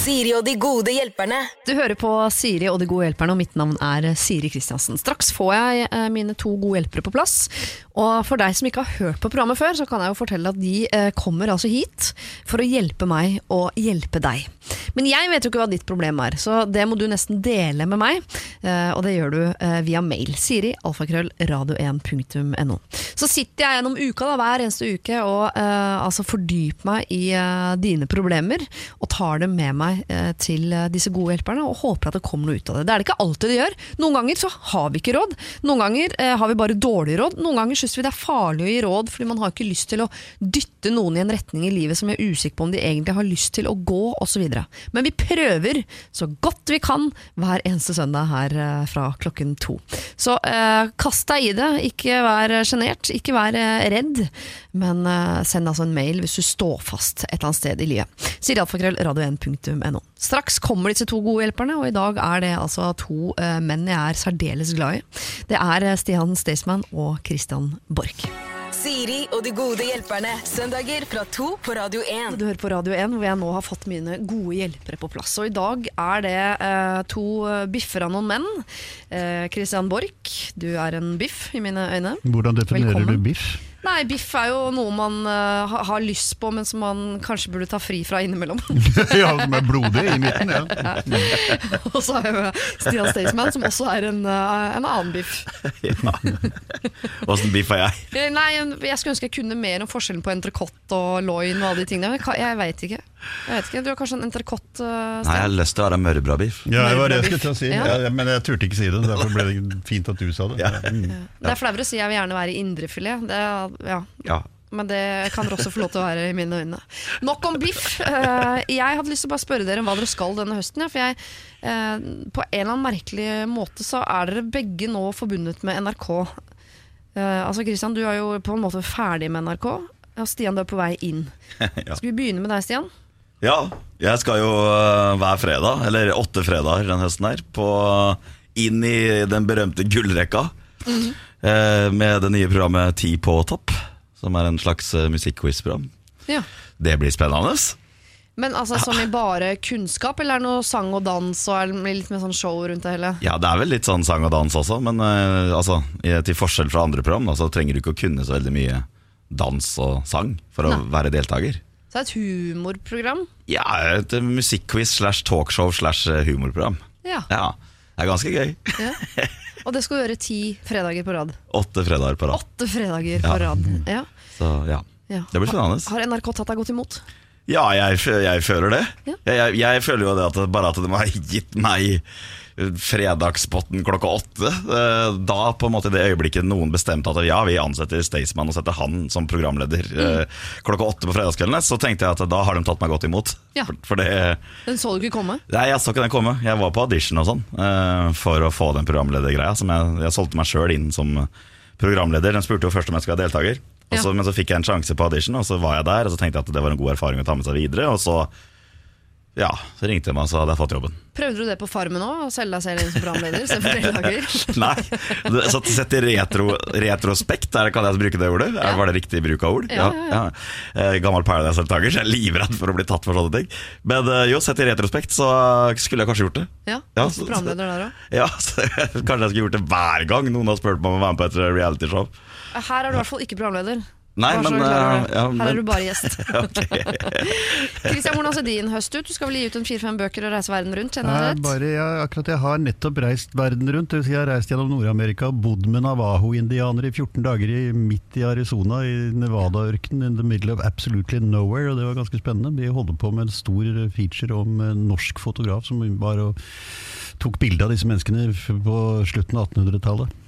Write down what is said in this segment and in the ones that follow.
Siri og de gode hjelperne. Du hører på Siri og de gode hjelperne, og mitt navn er Siri Kristiansen. Straks får jeg eh, mine to gode hjelpere på plass. Og for deg som ikke har hørt på programmet før, så kan jeg jo fortelle at de eh, kommer altså hit for å hjelpe meg og hjelpe deg. Men jeg vet jo ikke hva ditt problem er, så det må du nesten dele med meg. Eh, og det gjør du via mail. Siri, alfakrøll, radio1.no. Så sitter jeg gjennom uka da, hver eneste uke og altså fordyper meg i dine problemer og tar dem med meg eh, til eh, disse gode hjelperne og håper at det kommer noe ut av det. Det er det ikke alltid det gjør. Noen ganger så har vi ikke råd. Noen ganger eh, har vi bare dårlig råd. Noen ganger syns vi det er farlig å gi råd fordi man har ikke lyst til å dytte noen i en retning i livet som vi er usikker på om de egentlig har lyst til å gå, osv. Men vi prøver så godt vi kan hver eneste søndag her fra klokken to. Så eh, kast deg i det. Ikke vær sjenert, ikke vær redd, men eh, send altså en mail hvis du står fast et eller annet sted i livet. Sier alfakrøll radio1.no. Straks kommer disse to gode hjelperne, og i dag er det altså to eh, menn jeg er særdeles glad i. Det er eh, Stian Staysman og Christian Borch. Siri og de gode hjelperne. Søndager fra to på Radio 1. Du hører på Radio 1, hvor jeg nå har fått mine gode hjelpere på plass. Og i dag er det eh, to biffer av noen menn. Eh, Christian Borch, du er en biff i mine øyne. Hvordan definerer Velkommen. du biff? Nei, biff er jo noe man uh, har lyst på, men som man kanskje burde ta fri fra innimellom. ja, som er blodig i midten, ja. Og så har vi Stian Staysman, som også er en, uh, en annen biff. Ja. Åssen biff er jeg? Eh, Nei, jeg skulle ønske jeg kunne mer om forskjellen på entrecôte og loin og alle de tingene. men jeg veit ikke. Jeg vet ikke. Du har kanskje en entrecôte? Uh, Nei, jeg har lyst til å være mørbrabiff. Ja, det var det jeg skulle til å si, Ja. ja, men jeg turte ikke si det. Derfor ble det fint at du sa det. Ja. Mm. Det er flauere å si jeg vil gjerne være indrefilet. Det, er- ja. Ja. Men det kan dere også få lov til å være i mine øyne. Nok om biff. Uh, Jeg hadde lyst til å bare spørre dere om hva dere skal denne høsten. ja, For jeg, uh, på en eller annen merkelig måte så er dere begge nå forbundet med NRK. Eh, Altså Christian, du er jo på en måte ferdig med NRK. Og Stian, du er på vei inn. Ja. Skal vi begynne med deg, Stian? Ja. Jeg skal jo øh, hver fredag, eller åtte fredager den høsten her, på, inn i den berømte gullrekka. mm. med det nye programmet Ti på topp, som er en slags uh, musikquiz-program. Ja. Det blir spennende. Men altså som i bare kunnskap, eller er det noe sang og dans og er det litt mer sånn show rundt det hele? Ja, det er vel litt sånn sang og dans også, men uh, altså, til forskjell fra andre program, da, så trenger du ikke å kunne så veldig mye dans og sang for å Nei. være deltaker. Så det er et humorprogram? Ja, et musikkquiz slash talkshow slash eh, humorprogram. Ja. Ja, det er ganske gøy. ja. Og det skal du gjøre ti fredager på rad. Åtte fredager på rad. Åtte fredager Ja. på rad. Ja. Så ja, Ja. det blir spennende. Har NRK tatt deg godt imot? Ja, jeg, jeg føler det. Jeg, jeg, jeg føler jo det at bare at de har gitt meg fredagspotten klokka åtte. eh, Da på en måte i det øyeblikket noen bestemte at ja, vi ansetter Staysman og setter han som programleder mm. klokka åtte på fredagskveldene, så tenkte jeg at da har de tatt meg godt imot. Ja. For, for det Den så du ikke komme? Nei, jeg så ikke den komme. Jeg var på audition og sånn eh, for å få den programledergreia. Som jeg, jeg solgte meg sjøl inn som programleder. Den spurte jo først om jeg skulle være deltaker. Så, Ja. Men så fikk jeg en sjanse på audition, og så var jeg der. Og så tenkte jeg at det var en god erfaring å ta med seg videre. Og så, ja, så ringte de meg, og sa at jeg fått jobben. Prøvde du det på Farmen òg? Å selge deg selv inn som programleder istedenfor deltaker? Nei, så sett i retro, retrospekt, er det, kan jeg bruke det ordet? Ja. Var det riktig bruk av ord? Ja, ja, ja. Gammel Paradise-deltaker, så jeg er livredd for å bli tatt for sånne ting. Men eh, jo, sett i retrospekt, så skulle jeg kanskje gjort det. Ja, Ja, så så- programleder der òg. Ja, så Kanskje jeg skulle gjort det hver gang noen har spurt meg om å være med på et realityshow. Her er du i hvert fall ikke programleder. Nei, men, uh, ja, Her er du bare gjest. Kristian, hvordan ser din høst ut? Du skal vel gi ut en fire-fem bøker og reise verden rundt? Nei, bare, jeg, akkurat jeg har nettopp reist verden rundt. Det vil si jeg har reist gjennom Nord-Amerika og bodd med Navaho-indianere i 14 dager i, midt i Arizona, i Nevada-ørkenen, in the middle of absolutely nowhere. Og det var ganske spennende. Vi holder på med en stor feature om en norsk fotograf som var og tok bilde av disse menneskene på slutten av 1800-tallet.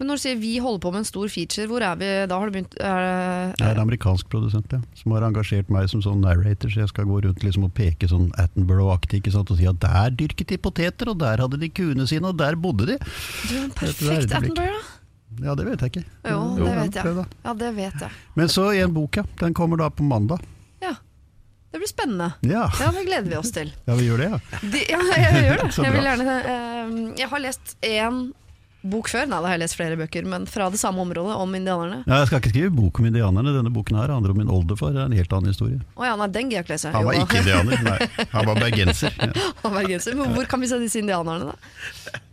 Men når du sier vi holder på med en stor feature, hvor er vi da? Har du begynt er det, jeg er en amerikansk produsent ja, som har engasjert meg som sånn narrator, så jeg skal gå rundt liksom og peke sånn Attenborough-aktig og si at der dyrket de poteter, og der hadde de kuene sine, og der bodde de. Du er en perfekt. Attenborough. Ja, det vet jeg ikke. Jo, Jo, det vet jeg. Ja, det vet jeg. Men så en bok, ja. Den kommer da på mandag. Ja. Det blir spennende. Ja, Ja, det gleder vi oss til. ja vi gjør det, ja. De, ja, jeg gjør det. Jeg, vil gjerne, eh, jeg har lest én Bok før? Nei, da har jeg lest flere bøker, men fra det samme området, om indianerne. Ja, jeg skal ikke skrive bok om indianerne. Denne boken her handler om min oldefar. Det er en helt annen historie. Å ja, nei, den gidder jeg ikke lese. Han var Jo ikke indianer, nei. Han var bergenser. Ja. Han var bergenser. Men hvor kan vi se disse indianerne, da?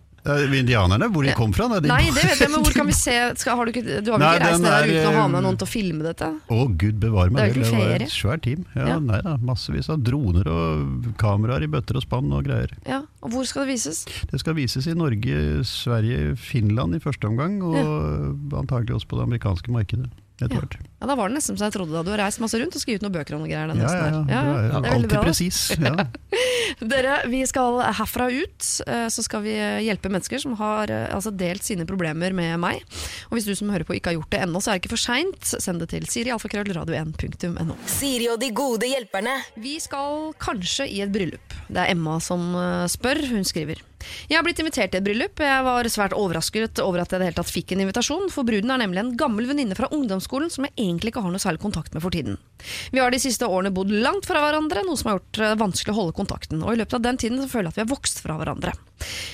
Indianerne, hvor de kom fra? de Nei, det vet jeg, men hvor kan vi se skal, har Du ikke, du har vel ikke reist ned der er, uten å ha eh, med noen til å filme dette? Å gud bevare meg Det det var et svært team. Ja, Ja. Nei da, Massevis av droner og kameraer i bøtter og spann og greier. Ja, og Hvor skal det vises? Det skal vises i Norge, Sverige, Finland i første omgang, og antagelig også på det amerikanske markedet etter hvert. Ja, Da var det nesten som jeg trodde da. Du har reist masse rundt og skrevet noen bøker om noen greier. Ja, Ja, ja, ja. Det er alltid presis. Ja. Dere, vi skal herfra ut, eh, så skal vi hjelpe mennesker som har eh, altså, delt sine problemer med meg. Og hvis du som hører på ikke har gjort det ennå, så er det ikke for seint. Send det til sirialfakrøllradio1.no. Siri og de gode hjelperne. Vi skal kanskje i et bryllup. Det er Emma som eh, spør. Hun skriver. Jeg har blitt invitert til et bryllup. Jeg var svært overrasket over at jeg det tatt fikk en invitasjon, for bruden er nemlig en gammel venninne fra ungdomsskolen som jeg egentlig ikke har noe særlig kontakt med for tiden. Vi har de siste årene bodd langt fra hverandre, noe som har gjort det vanskelig å holde kontakten, og i løpet av den tiden føler jeg at vi har vokst fra hverandre.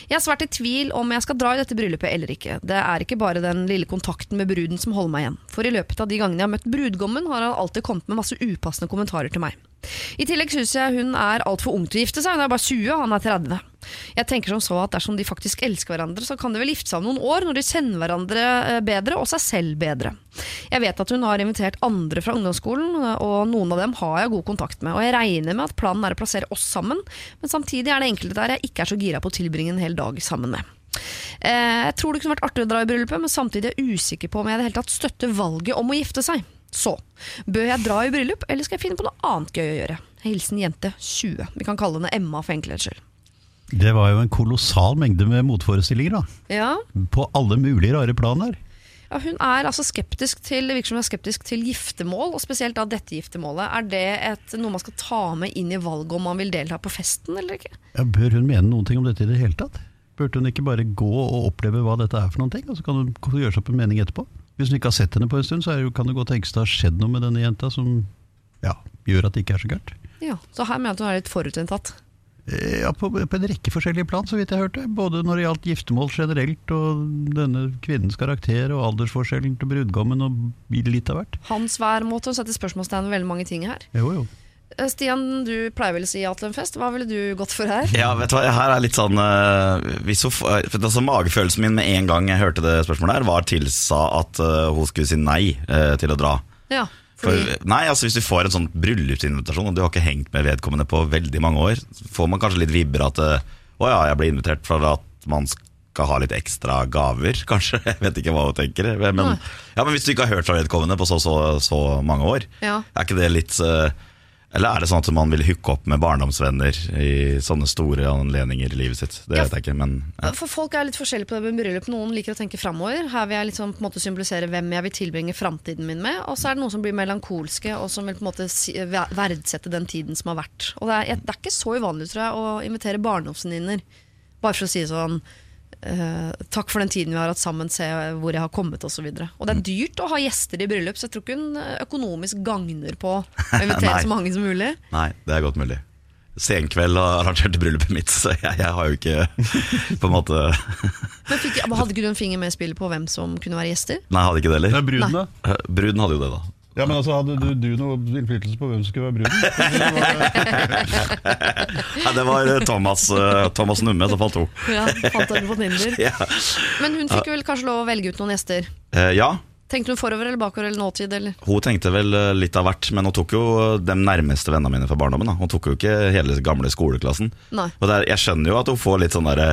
Jeg er svært i tvil om jeg skal dra i dette bryllupet eller ikke. Det er ikke bare den lille kontakten med bruden som holder meg igjen, for i løpet av de gangene jeg har møtt brudgommen, har han alltid kommet med masse upassende kommentarer til meg. I tillegg syns jeg hun er altfor ung til å gifte seg, hun er bare 20, han er 30. Jeg tenker som så at dersom de faktisk elsker hverandre, så kan de vel gifte seg om noen år, når de kjenner hverandre eh, bedre, og seg selv bedre. Jeg vet at hun har invitert andre fra ungdomsskolen, og noen av dem har jeg god kontakt med, og jeg regner med at planen er å plassere oss sammen, men samtidig er det enkelte der jeg ikke er så gira på å tilbringe en hel dag sammen med. Eh, Jeg tror det kunne vært artig å dra i bryllupet, men samtidig er jeg usikker på om jeg i det hele tatt støtter valget om å gifte seg. Så, bør jeg dra i bryllup, eller skal jeg finne på noe annet gøy å gjøre? Hilsen jente 20. Vi kan kalle henne Emma for enkelhets skyld. Det var jo en kolossal mengde med motforestillinger, da. Ja, På alle mulige rare plan her. ja, hun er altså skeptisk til, virker som hun er skeptisk til giftermål, og spesielt da dette giftermålet. Er det et, noe man skal ta med inn i valget om man vil delta på festen eller ikke? Ja, bør hun mene noen ting om dette i det hele tatt? Burde hun ikke bare gå og oppleve hva dette er for noen ting, og så kan hun gjøre seg opp en mening etterpå? Hvis hun ikke har sett henne på en stund, så er det, jo- kan det godt tenkes det har skjedd noe med denne jenta som ja, gjør at det ikke er så gærent. Ja, Så her mener jeg at hun er litt forutinntatt. Eh, Ja, på, på en rekke forskjellige plan, så vidt jeg hørte. Både når det gjaldt giftermål generelt, og denne kvinnens karakter, og aldersforskjellen til brudgommen, og litt av hvert. Hans væremåte å sette spørsmålstegn ved veldig mange ting her. Jo, jo. Eh, Stian, du pleier vel å si ja til en fest. Hva ville du gått for her? Ja, vet du hva, her er litt sånn uh, hvis hun, for altså, Magefølelsen min med en gang jeg hørte det spørsmålet her, var tilsa at uh, hun skulle si nei uh, til å dra. Ja, For, nei, altså Hvis du får en sånn bryllupsinvitasjon, og du har ikke hengt med vedkommende på veldig mange år, får man kanskje litt vibber at eh, Å ja, jeg ble invitert for at man skal ha litt ekstra gaver, kanskje. Jeg vet ikke hva hun tenker. Men, ja, men hvis du ikke har hørt fra vedkommende på så, så, så mange år, Ja. er ikke det litt eh, Eller er det sånn at man vil hooke opp med barndomsvenner i sånne store anledninger i livet sitt? Det Ja. vet jeg ikke, men ja. For Folk er litt forskjellige på det med bryllup. Noen liker å tenke framover. Her vil jeg liksom på en måte symbolisere hvem jeg vil tilbringe framtiden min med. Og så er det noen som blir melankolske og som vil på en måte verdsette den tiden som har vært. Og det er, det er ikke så uvanlig tror jeg, å invitere barndomsvenninner bare for å si sånn eh, Takk for den tiden vi har hatt sammen, se hvor jeg har kommet osv. Og, så og det er dyrt å ha gjester i bryllup, så jeg tror ikke hun eh, økonomisk gagner på å invitere så mange som mulig. Nei, det er godt mulig. Senkveld har arrangert i bryllupet mitt, så jeg, jeg har jo ikke på en måte Men fikk, Hadde ikke du en finger med i spillet på hvem som kunne være gjester? Nei, jeg hadde ikke det heller. er bruden, da. Eh, Bruden hadde jo det, da. Ja, men altså, Hadde du, du noe innflytelse på hvem som skulle være bruden? Nei, det var eh, Thomas, eh, Thomas Numme som falt to. Ja, fant henne på Tinder. Ja. Men hun fikk vel kanskje lov å velge ut noen gjester. Eh, ja, Tenkte hun forover eller bakover eller nåtid? Eller? hun tenkte vel eh, litt av hvert, men hun tok jo de nærmeste vennene mine fra barndommen. Da. Hun tok jo ikke hele gamle skoleklassen. Nei. Og det er, jeg skjønner jo at hun får litt sånn derre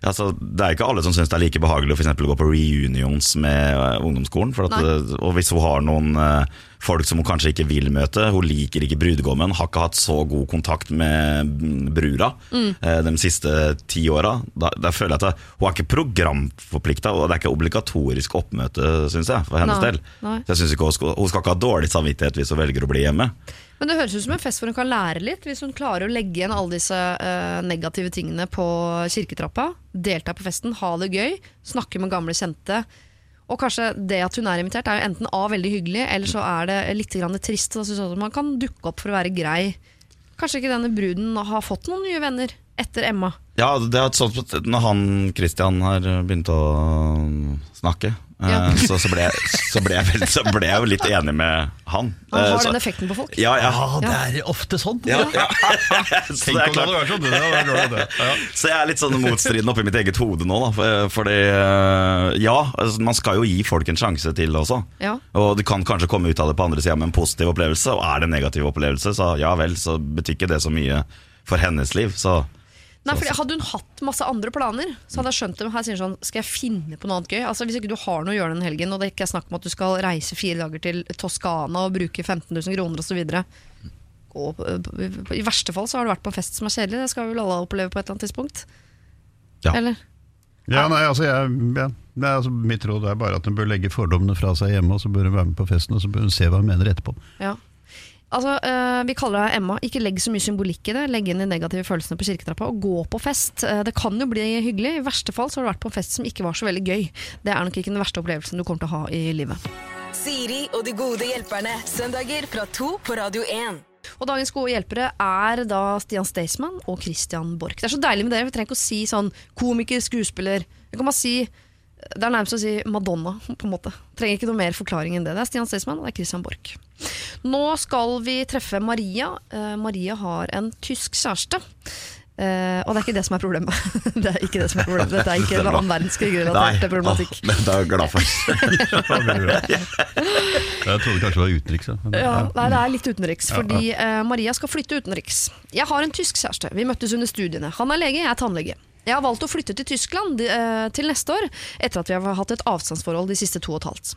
Altså, det er ikke alle som syns det er like behagelig å for gå på reunions med eh, ungdomsskolen. For at, eh, og hvis hun har noen uh, folk som hun kanskje ikke vil møte, hun liker ikke brudgommen, har ikke hatt så god kontakt med brura Mm. uh, de siste ti åra, da, da føler jeg at det, hun er ikke programforplikta, og det er ikke obligatorisk oppmøte, syns jeg, for hennes Nei. del. Nei. Jeg synes ikke hun skal, hun skal ikke ha dårlig samvittighet hvis hun velger å bli hjemme. Men det høres ut som en fest hvor hun kan lære litt, hvis hun klarer å legge igjen alle disse uh, negative tingene på kirketrappa. Delta på festen, ha det gøy, snakke med gamle kjente. Og kanskje det at hun er invitert, er jo enten A veldig hyggelig, eller så er det litt trist. Da synes man kan dukke opp for å være grei. Kanskje ikke denne bruden har fått noen nye venner etter Emma. Ja, det er sånn sånt når han Christian har begynt å snakke, Ja. så, så, ble jeg, så, ble jeg så ble jeg jo litt enig med han. Han Eh, har den effekten på folk. ja, ja. Ja, det er ofte sånn. Ja, ja. så, Tenk det er om det klart, hadde vært sånn. Det hadde vært det. Ja. så jeg er litt sånn motstridende oppi mitt eget hode nå. Da, fordi eh, ja, altså, man skal jo gi folk en sjanse til også. Ja. Og du kan kanskje komme ut av det på andre sida med en positiv opplevelse, og er det en negativ opplevelse, så ja vel, så betyr ikke det så mye for hennes liv. Så Nei, fordi Hadde hun hatt masse andre planer, så hadde jeg skjønt det. Her sier sånn, Skal jeg finne på noe annet gøy? Altså Hvis ikke du har noe å gjøre den helgen, og det ikke er snakk om at du skal reise fire dager til Toskana og bruke 15 000 kroner osv. I verste fall så har du vært på en fest som er kjedelig. Det skal vi vel alle oppleve på et eller annet tidspunkt. Ja. Eller? Ja, nei, altså, jeg, ja. nei, altså Mitt råd er bare at hun bør legge fordommene fra seg hjemme, og så bør hun være med på festen, og så bør hun se hva hun mener etterpå. Ja. Altså, uh, Vi kaller deg Emma. Ikke legg så mye symbolikk i det. Legg inn de negative følelsene på kirketrappa, og gå på fest. Uh, det kan jo bli hyggelig. I verste fall så har du vært på en fest som ikke var så veldig gøy. Det er nok ikke den verste opplevelsen du kommer til å ha i livet. Siri og de gode hjelperne. Søndager fra to på Radio 1. Og dagens gode hjelpere er da Stian Staysman og Christian Borch. Det er så deilig med dere. Vi trenger ikke å si sånn komiker, skuespiller. Vi kan bare si Det er nærmest å si Madonna, på en måte. Trenger ikke noe mer forklaring enn det. Det er Stian Staysman og det er Christian Borch. Nå skal vi treffe Maria. Eh, Maria har en tysk kjæreste. Eh, og det er ikke det som er problemet. det er ikke det som er problemet. Dette er ikke en annen verdenskrig-relatert problematikk. Å, det er jeg glad for. Jeg trodde kanskje det var utenriks. ja. Ja, ja. nei, det er litt utenriks, fordi eh, Maria skal flytte utenriks. Jeg har en tysk kjæreste. Vi møttes under studiene. Han er lege, jeg er tannlege. Jeg har valgt å flytte til Tyskland eh, til neste år, etter at vi har hatt et avstandsforhold de siste to og et halvt.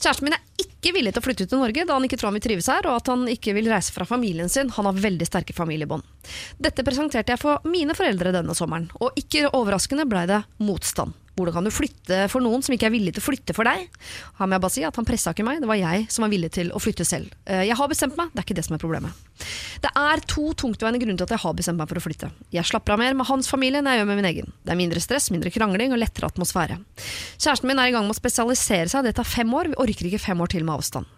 Kjæresten min er ikke villig til å flytte til Norge, da han ikke tror han vil trives her, og at han ikke vil reise fra familien sin. Han har veldig sterke familiebånd. Dette presenterte jeg for mine foreldre denne sommeren, og ikke overraskende blei det motstand. Hvordan kan du flytte for noen som ikke er villig til å flytte for deg? Han bare si at Han pressa ikke meg, det var jeg som var villig til å flytte selv. Eh, Jeg har bestemt meg, det er ikke det som er problemet. Det er to tungtveiende grunner til at jeg har bestemt meg for å flytte. Jeg slapper av mer med hans familie enn jeg gjør med min egen. Det er mindre stress, mindre krangling og lettere atmosfære. Kjæresten min er i gang med å spesialisere seg, det tar fem år, vi orker ikke fem år til med avstand.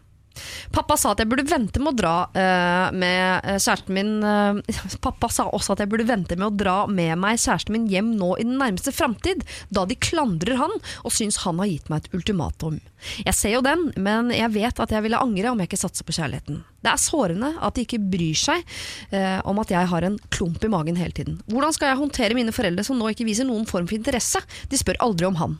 Pappa sa at jeg burde vente med å dra uh, med eh, kjæresten min uh, Pappa sa også at jeg burde vente med å dra med meg kjæresten min hjem nå i den nærmeste framtid, da de klandrer han og syns han har gitt meg et ultimatum. Jeg ser jo den, men jeg vet at jeg ville angre om jeg ikke satser på kjærligheten. Det er sårende at de ikke bryr seg uh, om at jeg har en klump i magen hele tiden. Hvordan skal jeg håndtere mine foreldre som nå ikke viser noen form for interesse? De spør aldri om han.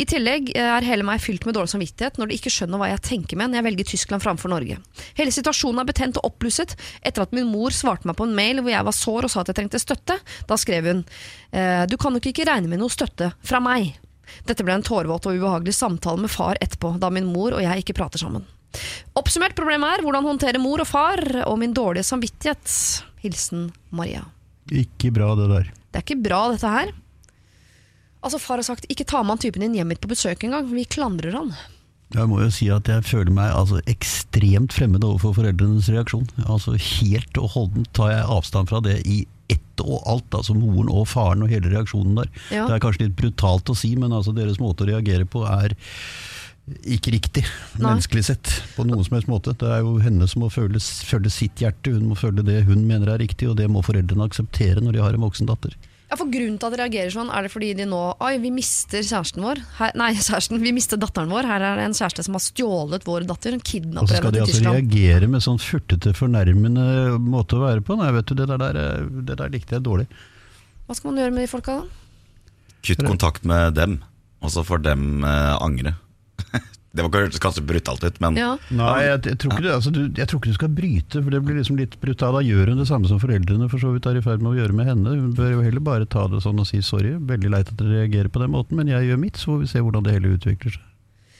I tillegg eh, er hele meg fylt med dårlig samvittighet når de ikke skjønner hva jeg tenker med når jeg velger Tyskland framfor Norge. Hele situasjonen er betent og oppblusset etter at min mor svarte meg på en mail hvor jeg var sår og sa at jeg trengte støtte. Da skrev hun «Eh, du kan nok ikke regne med noe støtte fra meg. Dette ble en tårevåt og ubehagelig samtale med far etterpå, da min mor og jeg ikke prater sammen. Oppsummert problemet er hvordan håndtere mor og far og min dårlige samvittighet. Hilsen Maria. Ikke bra, det der. Det er ikke bra, dette her. Altså Far har sagt ikke ta med han typen din hjem hit på besøk engang. Vi klandrer han. Jeg må jo si at jeg føler meg altså, ekstremt fremmed overfor foreldrenes reaksjon. Altså Helt og holdent tar jeg avstand fra det i ett og alt. Altså moren og faren og hele reaksjonen der. Ja. Det er kanskje litt brutalt å si, men altså deres måte å reagere på er ikke riktig, Nei. menneskelig sett, på noen som helst måte. Det er jo henne som må føle, følge sitt hjerte, hun må følge det hun mener er riktig, og det må foreldrene akseptere når de har en voksen datter. Ja, for Grunnen til at de reagerer sånn, er det fordi de nå Oi, vi mister kjæresten vår. Her, nei, kjæresten, vi mister datteren vår. Her er det en kjæreste som har stjålet vår datter. Hun Og så skal de altså reagere med sånn furtete, fornærmende måte å være på. Nei, vet du, det der, der, det der likte jeg dårlig. Hva skal man gjøre med de folka da? Kutt kontakt med dem, og så får dem eh, angre. det var kanskje brutalt ut, men Ja. Nei, jeg, jeg, tror ikke du, altså, du, jeg tror ikke du skal bryte, for det blir liksom litt brutalt. Da gjør hun det samme som foreldrene for så vidt er i ferd med å gjøre med henne. Hun bør jo heller bare ta det sånn og si sorry, veldig leit at dere reagerer på den måten, men jeg gjør mitt, så får vi se hvordan det hele utvikler seg.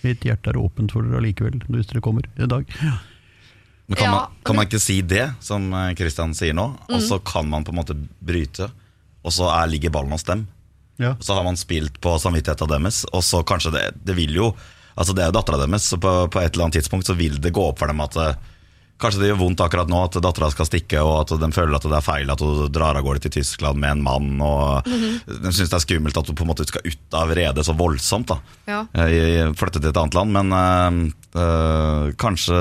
Mitt hjerte er åpent for dere allikevel, hvis dere kommer en dag. Men kan, Ja, man, kan man ikke si det, som Kristian Christian sier nå, og så kan man på en måte bryte, og så er, ligger ballen hos dem? Ja. Så har man spilt på samvittigheten deres, og så kanskje det Det vil jo Altså Det er jo dattera deres, så på, på et eller annet tidspunkt så vil det gå opp for dem at eh, Kanskje det gjør vondt akkurat nå at dattera skal stikke, og at de føler at det er feil at hun drar av gårde til Tyskland med en mann. Og De syns det er skummelt at hun på en måte skal ut av redet så voldsomt. da Ja. Eh, Flytte til et annet land. Men øh, øh, kanskje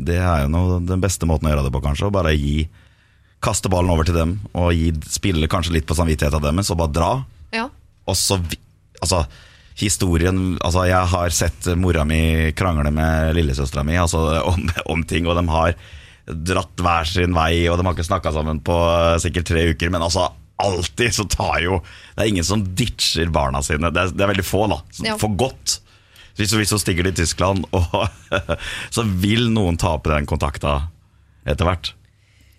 det er jo noe, den beste måten å gjøre det på, kanskje. Å bare gi kaste ballen over til dem og gi, spille kanskje litt på samvittigheten deres og bare dra. Ja. Og så Altså, historien Altså, jeg har sett mora mi krangle med lillesøstera mi altså, om, om ting, og de har dratt hver sin vei, og de har ikke snakka sammen på eh, sikkert tre uker, men altså Alltid så tar jo Det er ingen som ditcher barna sine. Det er, det er veldig få, da. som- Ja. For godt. Hvis, hvis hun stikker til Tyskland, og, så vil noen tape den kontakta etter hvert.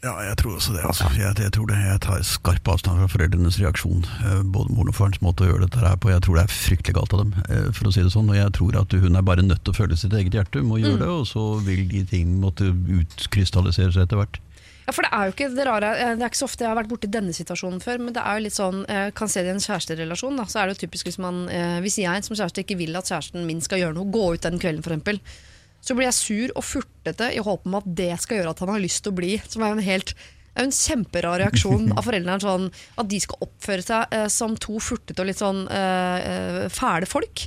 Ja, jeg tror også det. Altså. Jeg, jeg tror det. Jeg tar skarp avstand fra foreldrenes reaksjon. eh, Både moren og farens måte å gjøre dette her på. Jeg tror det er fryktelig galt av dem, eh, for å si det sånn. Og jeg tror at hun er bare nødt til å føle sitt eget hjerte. Hun må gjøre det, og så vil de ting måtte utkrystallisere seg etter hvert. Ja, for det er jo ikke det rare eh, Det er ikke så ofte jeg har vært borti denne situasjonen før, men det er jo litt sånn Jeg kan se det i en kjæresterelasjon. Da, så er det jo typisk hvis man Hvis jeg som kjæreste ikke vil at kjæresten min skal gjøre noe, gå ut den kvelden f.eks., så blir jeg sur og furtete i håp om at det skal gjøre at han har lyst til å bli. Som er jo en helt det er jo en kjemperar reaksjon av foreldrene. Sånn, at de skal oppføre seg eh, som to furtete og litt sånn eh, eh, fæle folk.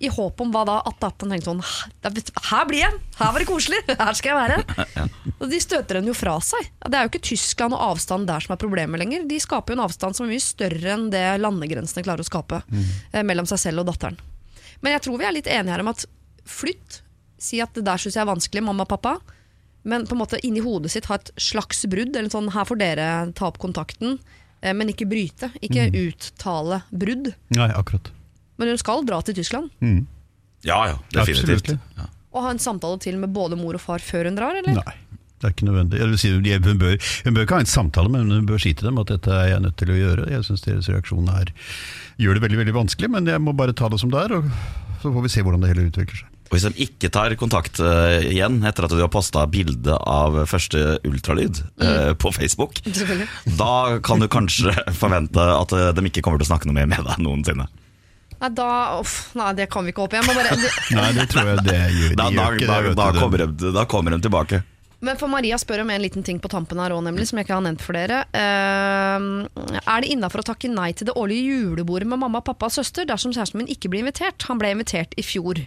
I håp om hva da? At datteren tenkte sånn "Her- Her blir jeg! Her var det koselig! Her skal jeg være! Og de støter henne jo fra seg. Det er jo ikke Tyskland og avstand der som er problemet lenger. De skaper jo en avstand som er mye større enn det landegrensene klarer å skape eh, mellom seg selv og datteren. Men jeg tror vi er litt enige her om at flytt, si at det der syns jeg er vanskelig, mamma og pappa. Men på en måte inni hodet sitt ha et slags brudd. Eller sånn, her får dere ta opp kontakten, eh, men ikke bryte. Ikke uttale brudd. Nei, akkurat. Men hun skal dra til Tyskland Ja, ja, definitivt. Ja. og ha en samtale til med både mor og far før hun drar, eller? Nei, det er ikke nødvendig. Jeg vil si, hun, bør, hun bør ikke ha en samtale, men hun bør si til dem at dette er jeg nødt til å gjøre. Jeg syns deres reaksjon er, gjør det veldig veldig vanskelig, men jeg må bare ta det som det er. Og så får vi se hvordan det hele utvikler seg. Og Hvis de ikke tar kontakt uh, igjen etter at du har posta bilde av første ultralyd eh, på Facebook, da kan du kanskje forvente at eh, de ikke kommer til å snakke noe mer med deg noensinne. Nei, da, off, nei, det kan vi ikke håpe. Jeg må bare, det, Nei, det tror jeg det gjør. De Da, da, gjør ikke da, det, vet da, kommer de, da kommer de tilbake. men for Maria spør om en liten ting på tampen her òg, nemlig, som jeg ikke har nevnt for dere. Uh, er det innafor å takke nei til det årlige julebordet med mamma, pappa og søster dersom kjæresten min ikke blir invitert? Han ble invitert i fjor.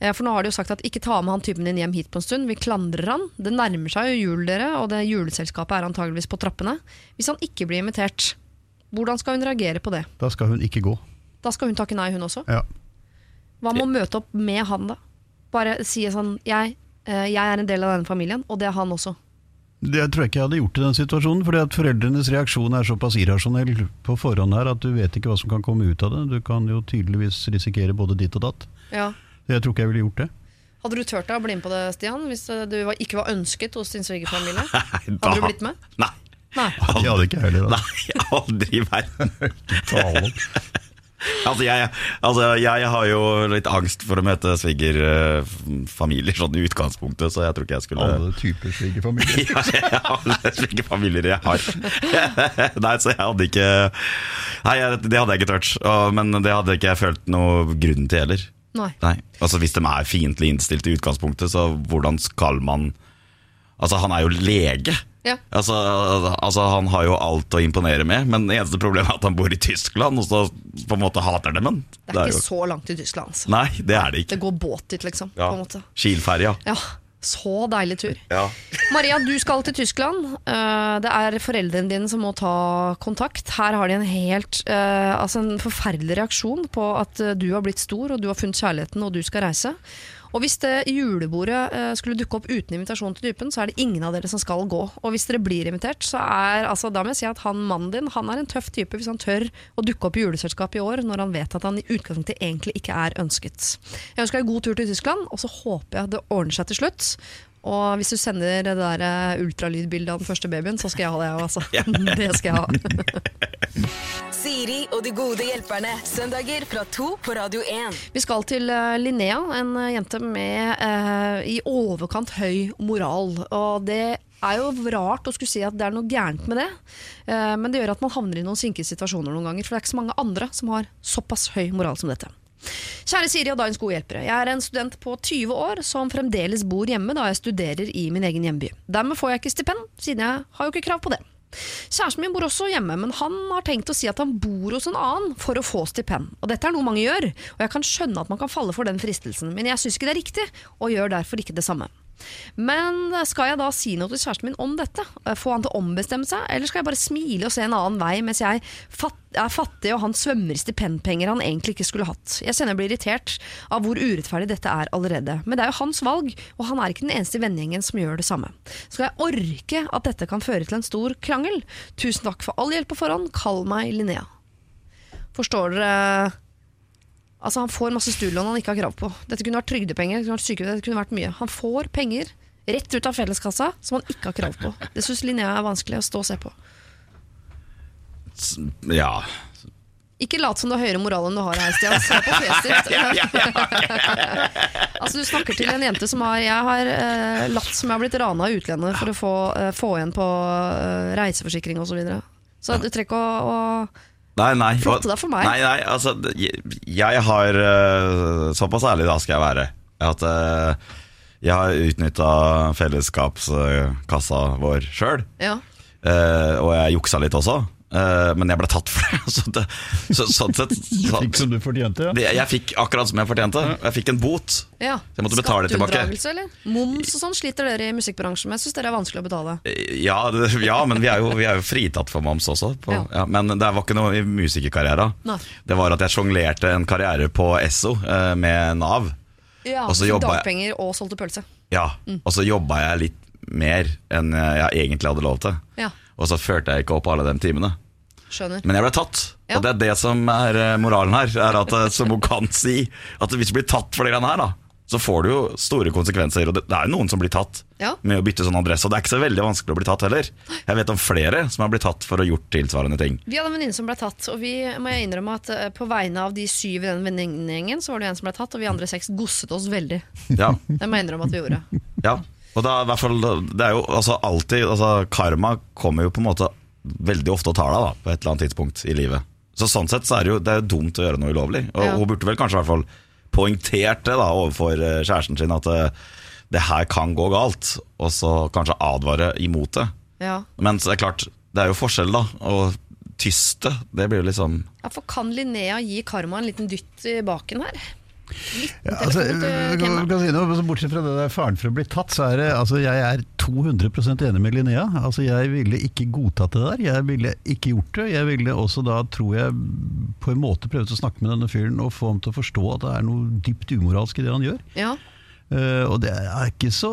Eh, For nå har de jo sagt at ikke ta med han typen din hjem hit på en stund, vi klandrer han. Det nærmer seg jo jul, dere, og det juleselskapet er antageligvis på trappene. Hvis han ikke blir invitert, hvordan skal hun reagere på det? Da skal hun ikke gå. Da skal hun takke nei, hun også. Ja. Hva med å møte opp med han, da? Bare si sånn jeg, eh, jeg er en del av denne familien, og det er han også. Det tror jeg ikke jeg hadde gjort i den situasjonen, fordi at foreldrenes reaksjon er såpass irrasjonell på forhånd her at du vet ikke hva som kan komme ut av det. Du kan jo tydeligvis risikere både ditt og datt. Ja. Jeg tror ikke jeg ville gjort det. Hadde du turt å bli med på det, Stian? Hvis du var, ikke var ønsket hos din svigerfamilie? Hadde du blitt med? Nei. Nei. Aldri, hadde ikke heller. da. Nei, aldri i verden. Altså jeg, altså jeg har jo litt angst for å møte svigerfamilier sånn i utgangspunktet, så jeg tror ikke jeg skulle Alle typer svigerfamilier? ja, ja, alle svigerfamilier jeg har. Nei, så jeg hadde ikke Nei, det hadde jeg ikke tørt. Men det hadde ikke jeg følt noe grunn til heller. Nei. Nei, altså Hvis de er fiendtlig innstilt i utgangspunktet, så hvordan skal man Altså, han er jo lege. Ja. Altså, altså Han har jo alt å imponere med, men det eneste problemet er at han bor i Tyskland, og så på en måte hater dem han. Det er jo- ikke så langt til Tyskland. Så. Nei, det er det ikke. Det går båt dit, liksom. Ja. På en måte. Kielferja. Ja, så deilig tur. Ja. Maria, du skal til Tyskland. Eh, Det er foreldrene dine som må ta kontakt. Her har de en helt eh, altså en forferdelig reaksjon på at eh, du har blitt stor og du har funnet kjærligheten og du skal reise. Og Hvis det julebordet eh, skulle dukke opp uten invitasjon til dypen, så er det ingen av dere som skal gå. Og hvis dere blir invitert, så er altså, da må jeg si at han mannen din han er en tøff type hvis han tør å dukke opp i juleselskapet i år når han vet at han i utgangspunktet egentlig ikke er ønsket. Jeg ønsker deg god tur til Tyskland, og så håper jeg det ordner seg til slutt. Og hvis du sender det der eh, ultralydbildet av den første babyen, så skal jeg ha det, jeg også. Det skal jeg ha. Siri og de gode hjelperne. Søndager fra to på Radio 1. Vi skal til eh, Linnea, en eh, jente med eh, i overkant høy moral. Og det er jo rart å skulle si at det er noe gærent med det, eh, men det gjør at man havner i noen sinkesituasjoner noen ganger, for det er ikke så mange andre som har såpass høy moral som dette. Kjære Siri og dagens gode hjelpere. Jeg er en student på 20 år som fremdeles bor hjemme da jeg studerer i min egen hjemby. Dermed får jeg ikke stipend, siden jeg har jo ikke krav på det. Kjæresten min bor også hjemme, men han har tenkt å si at han bor hos en annen for å få stipend. Og dette er noe mange gjør, og jeg kan skjønne at man kan falle for den fristelsen, men jeg syns ikke det er riktig, og gjør derfor ikke det samme. Men skal jeg da si noe til kjæresten min om dette? Få han til å ombestemme seg? Eller skal jeg bare smile og se en annen vei mens jeg er fattig og han svømmer i stipendpenger han egentlig ikke skulle hatt? Jeg kjenner jeg blir irritert av hvor urettferdig dette er allerede. Men det er jo hans valg, og han er ikke den eneste i vennegjengen som gjør det samme. Skal jeg orke at dette kan føre til en stor krangel? Tusen takk for all hjelp på forhånd. Kall meg Linnea. Forstår dere Altså Han får masse studielån han ikke har krav på. Dette kunne vært trygdepenger, det kunne vært sykepenger, det kunne vært mye. Han får penger rett ut av felleskassa som han ikke har krav på. Det syns Linnea er vanskelig å stå og se på. Ja. Ikke lat som du har høyere moral enn du har her, Stian. Se på fjeset ditt. altså, du snakker til en jente som har Jeg har eh, latt som jeg har blitt rana av utlendet for å få, eh, få igjen på eh, reiseforsikring osv. Så, videre. så du trenger ikke å Nei, nei. Flotte deg for meg. Nei, nei, altså Jeg, jeg har eh, Såpass ærlig da skal jeg være. At uh, jeg har utnytta fellesskapskassa vår sjøl. Ja. Uh, og jeg juksa litt også, men jeg ble tatt for det. Så, det, så sånn sett så, Fikk som du fortjente, ja. det, Jeg fikk akkurat som jeg fortjente. Jeg fikk en bot. ja. Så jeg måtte betale tilbake. Eller? Moms og sånn sliter dere i musikkbransjen med. Jeg syns dere er vanskelig å betale. Ja, det, ja men vi er, jo, vi er jo fritatt for moms også. På, Ja. ja. men det var ikke noe i musikerkarrieren. Det var at jeg sjonglerte en karriere på Esso eh, med Nav. Ja, Og så dagpenger jeg- og solgte pølse. Ja, Mm. Og så jobba jeg litt mer enn jeg egentlig hadde lov til. Ja, Og så førte jeg ikke opp alle de timene. skjønner. Men jeg ble tatt. Ja. Og det er det som er eh, moralen her. Er at, eh, som hun kan si At hvis du blir tatt for det greiene her, da så får du jo store konsekvenser. Og det, det er jo noen som blir tatt Ja. med å bytte sånn adresse. Og det er ikke så veldig vanskelig å bli tatt heller. Jeg vet om flere som har blitt tatt for å ha gjort tilsvarende ting. Vi hadde en venninne som ble tatt, og vi må jeg innrømme at eh, på vegne av de syv i den venninnegjengen, så var det en som ble tatt, og vi andre seks gosset oss veldig. Ja, Det må jeg innrømme at vi gjorde. ja. Og da, i hvert fall, det er jo altså, alltid altså, Karma kommer jo på en måte veldig ofte og tar deg da, på et eller annet tidspunkt i livet. Så sånn sett så er det jo, det er jo dumt å gjøre noe ulovlig. Og Ja. hun burde vel kanskje i hvert fall poengtert det da, overfor eh, kjæresten sin at det, det her kan gå galt, og så kanskje advare imot det. Ja. Men så det er klart, det er jo forskjell da, Og tyste, det blir jo liksom ja, For kan Linnea gi Karma en liten dytt i baken her? Ja, altså, kan si noe, bortsett fra det der faren for å bli tatt, så er det altså, Jeg er 200% enig med Linnea. Altså, jeg ville ikke godtatt det der. Jeg ville ikke gjort det. Jeg ville også da, tror jeg, på en måte prøvd å snakke med denne fyren og få ham til å forstå at det er noe dypt umoralsk i det han gjør. Ja. Uh, og det er ikke så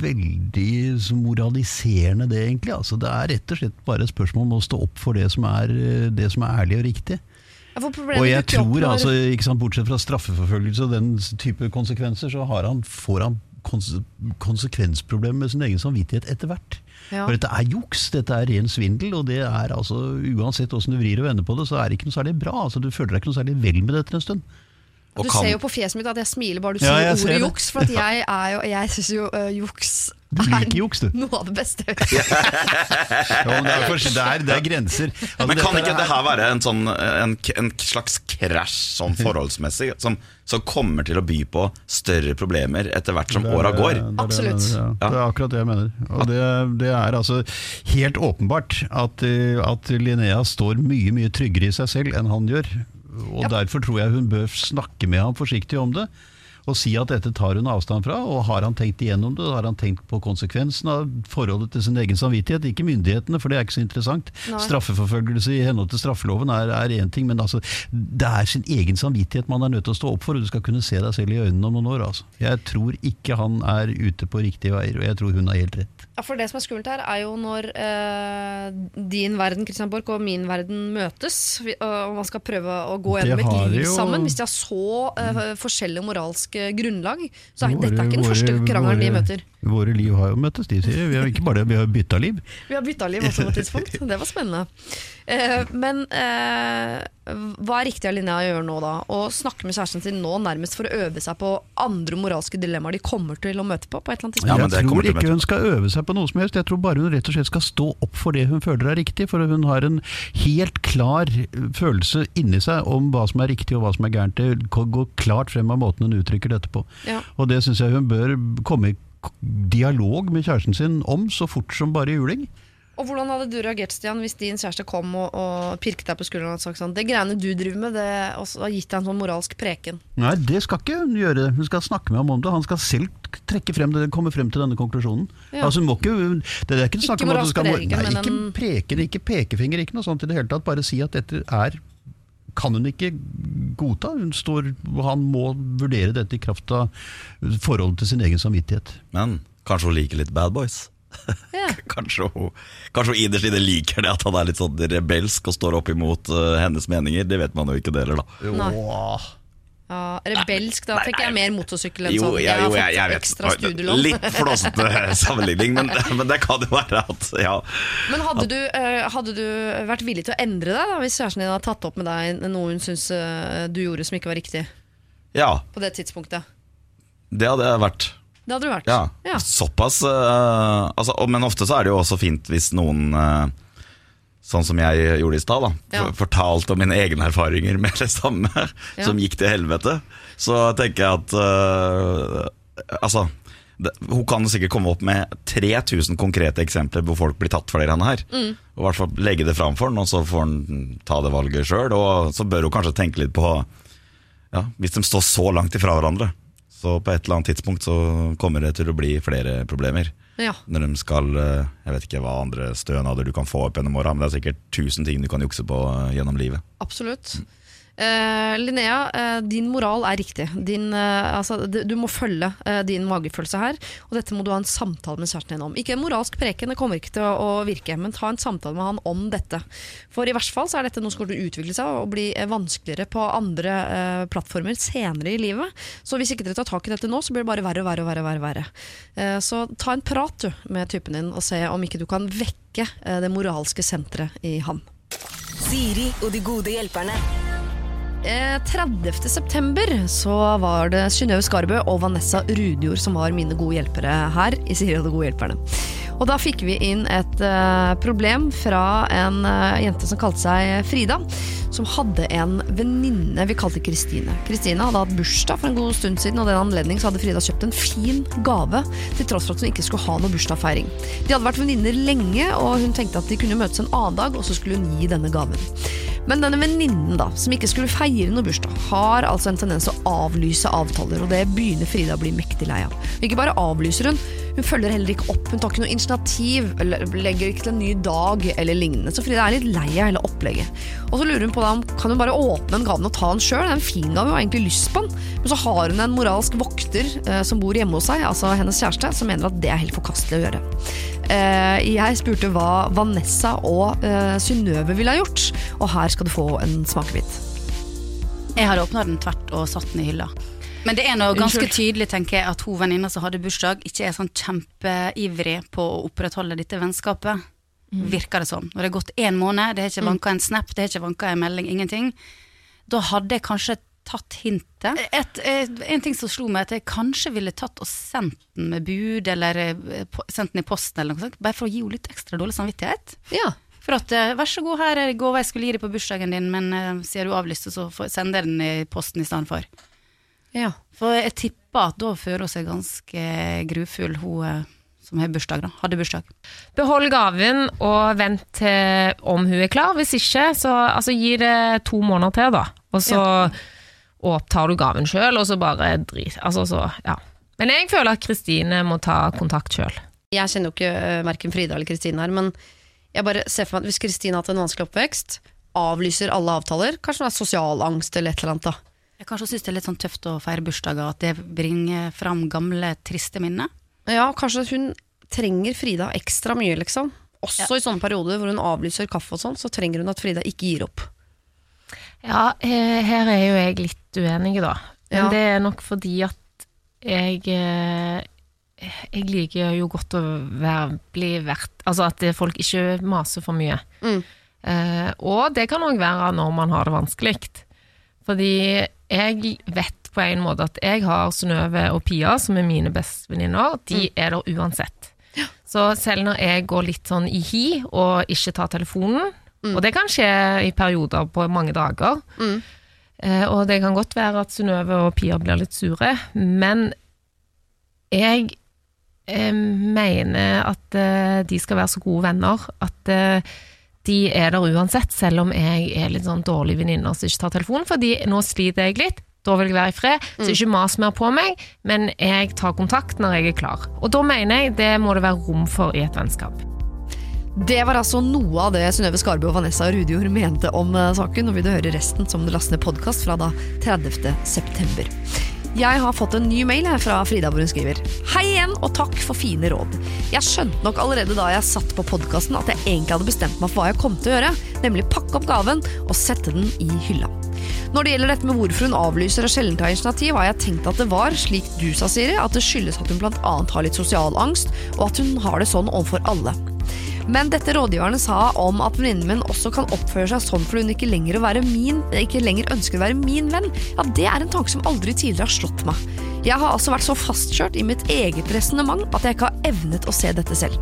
veldig moraliserende det, egentlig. Altså, det er rett og slett bare et spørsmål om å stå opp for det som er, eh, det som er ærlig og riktig. Og jeg tror altså, ikke sant, Bortsett fra straffeforfølgelse og den type konsekvenser, så har han, får han konse konsekvensproblemer med sin egen samvittighet etter hvert. Ja. For dette er juks, dette er ren svindel, og det er altså, uansett hvordan du vrir og vender på det, så er det ikke noe særlig bra. Altså, du føler deg ikke noe særlig vel med det etter en stund. og Du kan- ser jo på fjeset mitt at jeg smiler bare du sier ja, ordet juks. For at jeg er jo Jeg syns jo uh, juks Du liker juks, du. noe av det beste. jo, men det, er for, det, er, det er grenser. Altså, Men kan ikke dette det her være en, sånn, en, en slags krasj sånn forholdsmessig, som, som kommer til å by på større problemer etter hvert som åra går? det Absolutt. Ja. Det er akkurat det jeg mener. Og det, det er altså helt åpenbart at, at Linnea står mye mye tryggere i seg selv enn han gjør. Og Ja. Derfor tror jeg hun bør snakke med ham forsiktig om det. Og si at dette tar hun avstand fra, og har han tenkt igjennom det, har han tenkt på konsekvensen av forholdet til sin egen samvittighet, ikke myndighetene, for det er ikke så interessant. Nei. Straffeforfølgelse i henhold til straffeloven er én ting, men altså, det er sin egen samvittighet man er nødt til å stå opp for, og du skal kunne se deg selv i øynene om noen år. Altså. Jeg tror ikke han er ute på riktige veier, og jeg tror hun har helt rett. Ja, for det som er skummelt her, er jo når eh, din verden Christian Borch, og min verden møtes, og man skal prøve å gå gjennom et liv jo- sammen. Hvis de har så eh, forskjellige moralske grunnlag, så er Våre- dette er ikke den første våre- krangelen de møter. Våre liv har jo møttes, de sier. Vi har ikke bare det, vi har bytta liv. Vi har bytta liv også på et tidspunkt. Det var spennende. Eh, men eh, hva er riktig av Linnea å gjøre nå, da? Å snakke med kjæresten sin nå nærmest for å øve seg på andre moralske dilemmaer de kommer til å møte på? på et eller annet Ja, tidspunkt? men det jeg kommer tror til å ikke hun skal øve seg på noe som helst. Jeg tror bare hun rett og slett skal stå opp for det hun føler er riktig. For hun har en helt klar følelse inni seg om hva som er riktig og hva som er gærent. Det går klart frem av måten hun uttrykker dette på. Ja. Og det syns jeg hun bør komme i dialog med kjæresten sin om så fort som bare juling. Og hvordan hadde du reagert, Stian, hvis din kjæreste kom og, og pirket deg på skulderen og sagt sånn Det greiene du driver med, det har gitt deg en sånn moralsk preken. Nei, det skal ikke hun gjøre. Hun skal snakke med ham om det. Han skal selv trekke frem det, komme frem til denne konklusjonen. Ja. Altså, hun må ikke, det er ikke snakk om at du moralsk skal preken, nei, men ikke en- preken, ikke pekefinger, ikke noe sånt i det hele tatt. Bare si at dette er kan hun ikke godta. Hun står, han må vurdere dette i kraft av forholdet til sin egen samvittighet. Men kanskje hun liker litt Bad Boys? Ja. Kanskje hun, kanskje hun innerst inne liker det at han er litt sånn rebelsk og står opp imot uh, hennes meninger. Det vet man jo ikke det heller, da. Nei. Ja, rebelsk, da fikk jeg mer motorsykkel enn Jo, sånn. jeg, Jeg jo, jeg, jeg vet ekstra studielån. Litt flåsete sammenligning, men, men det kan jo være at ja. Men hadde du, eh, hadde du vært villig til å endre deg da, hvis kjæresten din hadde tatt opp med deg noe hun syns eh, du gjorde som ikke var riktig ja, på det tidspunktet? det hadde jeg vært. Det hadde du vært. Ja, Ja. såpass Uh, altså, Men ofte så er det jo også fint hvis noen uh, Sånn som jeg gjorde i stad. Ja. Fortalte om mine egne erfaringer med det samme, Ja. som gikk til helvete. Så tenker jeg at uh, Altså, det, hun kan sikkert komme opp med 3000 konkrete eksempler hvor folk blir tatt for det greiene her. Mm. Og i hvert fall legge det fram for den, og så får han ta det valget sjøl. Og så bør hun kanskje tenke litt på ja, Hvis de står så langt ifra hverandre, så på et eller annet tidspunkt så kommer det til å bli flere problemer. Ja. Når de skal eh, Jeg vet ikke hva andre stønader du kan få opp gjennom åra, men det er sikkert tusen ting du kan jukse på eh, gjennom livet. Absolutt. Eh, Linnea, uh, din moral er riktig. Din, uh, altså, du må følge din magefølelse her, og dette må du ha en samtale med kjæresten din om. Ikke en moralsk preken, det kommer ikke til å, å virke, men ta en samtale med han om dette. For i verste fall så er dette noe som kommer til å utvikle seg og bli vanskeligere på andre plattformer senere i livet. Så hvis ikke dere tar tak i dette nå, så blir det bare verre og verre. og verre, verre, verre. Så ta en prat du, med typen din, og se om ikke du kan vekke det moralske senteret i han. Siri og de gode hjelperne. Eh, 30. september så var det Synnøve Skarbø og Vanessa Rudjord som var mine gode hjelpere her i Siri og de gode hjelperne. Og da fikk vi inn et eh, problem fra en eh, jente som kalte seg Frida, som hadde en venninne vi kalte Kristine. Kristine hadde hatt bursdag for en god stund siden, og den anledning så hadde Frida kjøpt en fin gave, til tross for at hun ikke skulle ha noe bursdagsfeiring. De hadde vært venninner lenge, og hun tenkte at de kunne møtes en annen dag, og så skulle hun gi denne gaven. Men denne venninnen da, som ikke skulle feire noe bursdag, har altså en tendens å avlyse avtaler, og det begynner Frida å bli mektig lei av. Ikke bare avlyser hun, hun følger heller ikke opp, hun tar ikke noe initiativ, eller legger ikke til en ny dag eller lignende. Så Frida er litt lei av hele opplegget. Og så lurer hun på da, kan hun bare åpne den gaven og ta den sjøl, det er en fin gave, hun har egentlig lyst på den. Men så har hun en moralsk vokter eh, som bor hjemme hos seg, altså hennes kjæreste, som mener at det er helt forkastelig å gjøre. Eh, jeg spurte hva Vanessa og eh, Synnøve ville ha gjort, og her skal du få en smakebit. Jeg hadde åpna den tvert og satt den i hylla. Men det er noe ganske tydelig tenker jeg, at hun venninna som hadde bursdag, ikke er sånn kjempeivrig på å opprettholde dette vennskapet. Virker det sånn. Når det er gått én måned, det har ikke vanka en snap, det har ikke vanka en melding, ingenting. Da hadde jeg kanskje tatt hintet. Et, et, en ting som slo meg, at jeg kanskje ville tatt og sendt den med bud, eller eh, sendt den i posten, eller noe sånt, bare for å gi henne litt ekstra dårlig samvittighet. Ja. For at, eh, vær så god, her er gåva jeg skulle gi deg på bursdagen din, men eh, siden du avlyste, så sender jeg den i posten i stedet for. Ja. For jeg tipper at da føler hun seg ganske grufull, hun eh, som har bursdag, da. Hadde bursdag. Behold gaven og vent til om hun er klar. Hvis ikke, så altså, gi det to måneder til, da. Og så opptar du gaven sjøl, og så bare drit. Altså, så, ja. Men jeg føler at Kristine må ta kontakt sjøl. Jeg kjenner jo ikke uh, verken Frida eller Kristine her, men jeg bare ser for meg at hvis Kristine har hatt en vanskelig oppvekst, avlyser alle avtaler, kanskje hun har sosial angst eller et eller annet da. Jeg kanskje syns det er litt sånn tøft å feire bursdager, at det bringer fram gamle, triste minner. Ja, kanskje hun trenger Frida ekstra mye, liksom. Også i sånne perioder hvor hun avlyser kaffe og sånn, så trenger hun at Frida ikke gir opp. Ja, her er jo jeg litt uenig, da. Men Ja. det er nok fordi at jeg eh, Jeg liker jo godt å være, bli verdt Altså at folk ikke maser for mye. Mm. Eh, og det kan òg være når man har det vanskelig. Fordi jeg vet på en måte at jeg har Synnøve og Pia, som er mine bestevenninner. De er der uansett. Så selv når jeg går litt sånn i hi og ikke tar telefonen, og det kan skje i perioder på mange dager, eh, og det kan godt være at Synnøve og Pia blir litt sure, men jeg eh, mener at eh, de skal være så gode venner at de er der uansett, selv om jeg er litt sånn dårlig venninne som ikke tar telefonen, fordi nå sliter jeg litt. Da vil jeg være i fred, så ikke mas mer på meg, men jeg tar kontakt når jeg er klar. Og da mener jeg det må det være rom for i et vennskap. Det var altså noe av det Synnøve Skarbø og Vanessa Rudjord mente om eh, saken. Nå vil du høre resten som du laster ned podkast fra da 30. september. Jeg har fått en ny mail her fra Frida hvor hun skriver Hei igjen, og takk for fine råd. Jeg skjønte nok allerede da jeg satt på podkasten at jeg egentlig hadde bestemt meg for hva jeg kom til å gjøre, nemlig pakke opp gaven og sette den i hylla. Når det gjelder dette med hvorfor hun avlyser og sjelden tar initiativ, har jeg tenkt at det var, slik du sa, Siri, at det skyldes at hun bl.a. har litt sosial angst, og at hun har det sånn overfor alle. Men dette rådgiverne sa om at venninnen min også kan oppføre seg sånn fordi hun ikke lenger, min, ikke lenger ønsker å være min venn, ja, det er en tanke som aldri tidligere har slått meg. Jeg har altså vært så fastkjørt i mitt eget resonnement at jeg ikke har evnet å se dette selv.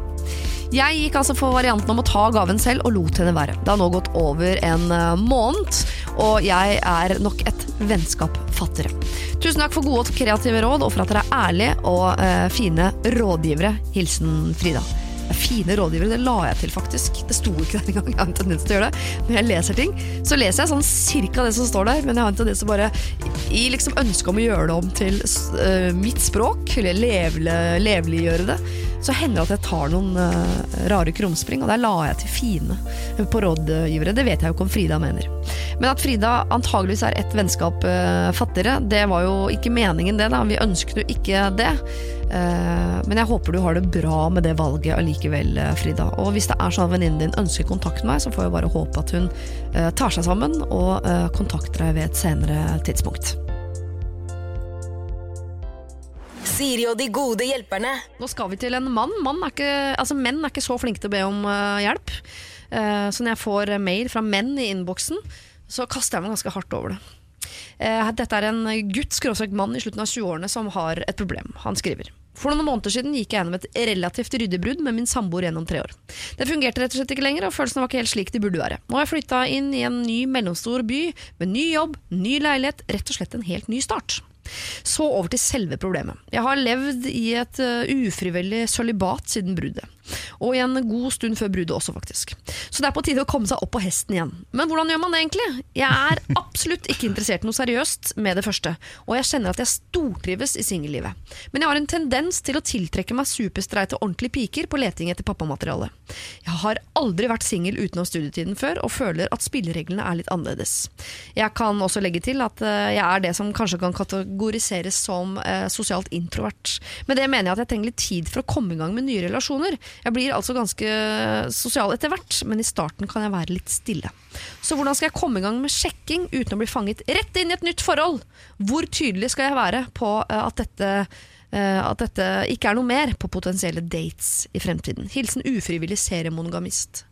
Jeg gikk altså for varianten om å ta gaven selv og lot henne være. Det har nå gått over en eh, måned, og jeg er nok et vennskap fattigere. Tusen takk for gode og kreative råd, og for at dere er ærlige og eh, fine rådgivere. Hilsen Frida. Fine rådgivere, det la jeg til faktisk. Det sto ikke der engang. Jeg har en tendens til å gjøre det. Når jeg leser ting, så leser jeg sånn cirka det som står der, men jeg har en tendens til bare i liksom ønsket om å gjøre det om til uh, mitt språk, eller levle, leveliggjøre det, så hender det at jeg tar noen uh, rare krumspring, og der la jeg til fine på rådgivere. Det vet jeg jo ikke om Frida mener. Men at Frida antageligvis er ett vennskap uh, fattigere, det var jo ikke meningen det, da. Vi ønsket jo ikke det. Uh, men jeg håper du har det bra med det valget allikevel, Frida. Og hvis det er sånn at venninnen din ønsker kontakt med meg, så får jeg bare håpe at hun tar seg sammen og kontakter deg ved et senere tidspunkt. Siri og de gode hjelperne. Nå skal vi til en mann. mann er ikke, altså menn er ikke så flinke til å be om uh, hjelp. Uh, så når jeg får mail fra menn i innboksen, så kaster jeg meg ganske hardt over det. Uh, dette er en gutt, skråstrek mann i slutten av 20-årene, som har et problem. Han skriver. For noen måneder siden gikk jeg gjennom et relativt ryddig brudd med min samboer gjennom tre år. Det fungerte rett og slett ikke lenger, og følelsene var ikke helt slik de burde være. Nå har jeg flytta inn i en ny mellomstor by, med ny jobb, ny leilighet, rett og slett en helt ny start. Så over til selve problemet. Jeg har levd i et uh, ufrivillig sølibat siden bruddet. Og i en god stund før bruddet også, faktisk. Så det er på tide å komme seg opp på hesten igjen. Men hvordan gjør man det egentlig? Jeg er absolutt ikke interessert i noe seriøst med det første, og jeg kjenner at jeg stortrives i singellivet. Men jeg har en tendens til å tiltrekke meg superstreite ordentlige piker på leting etter pappamateriale. Jeg har aldri vært singel utenom studietiden før, og føler at spillereglene er litt annerledes. Jeg kan også legge til at uh, jeg er det som kanskje kan kategoriseres som eh, sosialt introvert. Med det mener jeg at jeg trenger litt tid for å komme i gang med nye relasjoner. Jeg blir altså ganske sosial etter hvert, men i starten kan jeg være litt stille. Så hvordan skal jeg komme i gang med sjekking uten å bli fanget rett inn i et nytt forhold? Hvor tydelig skal jeg være på eh, at dette, eh, at dette ikke er noe mer på potensielle dates i fremtiden? Hilsen ufrivillig seriemonogamist.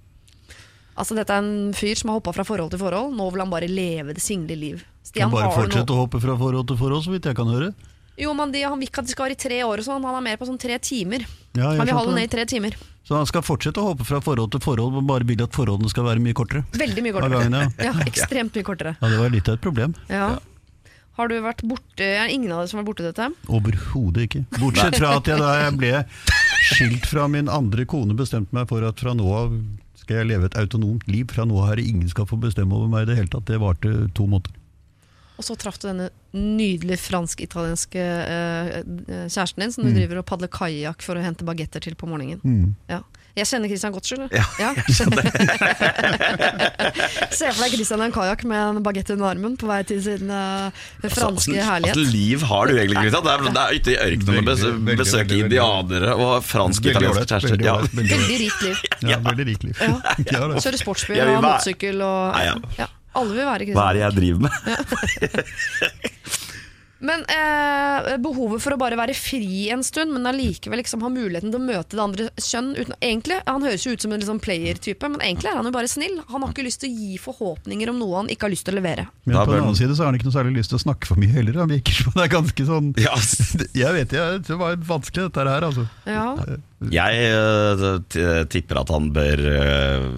Altså Dette er en fyr som har hoppa fra forhold til forhold. Nå vil han bare leve det single liv. Kan bare fortsette å hoppe fra forhold til forhold, så vidt jeg kan høre. Jo, men de, Han vil ikke at de skal være i tre år og sånn. Han er mer på sånn tre timer. Ja, han vil ha det det. ned i tre timer. Så han skal fortsette å hoppe fra forhold til forhold, men bare vil at forholdene skal være mye kortere. Veldig mye kortere. gangen, ja. Ja, Ekstremt mye kortere. ja, det var litt av et problem. Ja. Har du vært borte Er ingen av dere som har vært borte dette? Overhodet ikke. Bortsett fra at jeg da jeg ble skilt fra min andre kone, bestemte meg for at fra nå av skal jeg leve et autonomt liv. Fra nå av her ingen skal få bestemme over meg i det hele tatt. Det varte to måneder. Og så traff du denne nydelig fransk-italienske eh, eh, kjæresten din, som du driver og padler kajakk for å hente bagetter til på morgenen. Mm. Ja. Jeg kjenner Christian godt, skjønner du. Ja, Se for deg Christian i en kajakk med en bagett under armen på vei til sin uh, franske altså, herlighet. liv har du egentlig, Christian? Det er, det er ute i ørkenen bes veldig, besøke indianere og fransk-italienske kjærester. Ja. veldig rikt liv. Ja, veldig rikt liv. Ja. Ja, det. Kjøre sportsbil og motsykkel motorsykkel og ja. ja. Alle vil være Hva er det jeg driver med? Men eh, behovet for å bare være fri en stund, men allikevel liksom ha muligheten til å møte det andre kjønn uten, egentlig, Han høres jo ut som en liksom player-type, men egentlig er han jo bare snill. Han har ikke lyst til å gi forhåpninger om noe han ikke har lyst til å levere. Men på den annen side så har han ikke noe særlig lyst til å snakke for mye heller. Han virker som det er ganske sånn Ja, Jeg vet ikke, det var vanskelig dette her, altså. Ja. Jeg eh, tipper at han bør eh,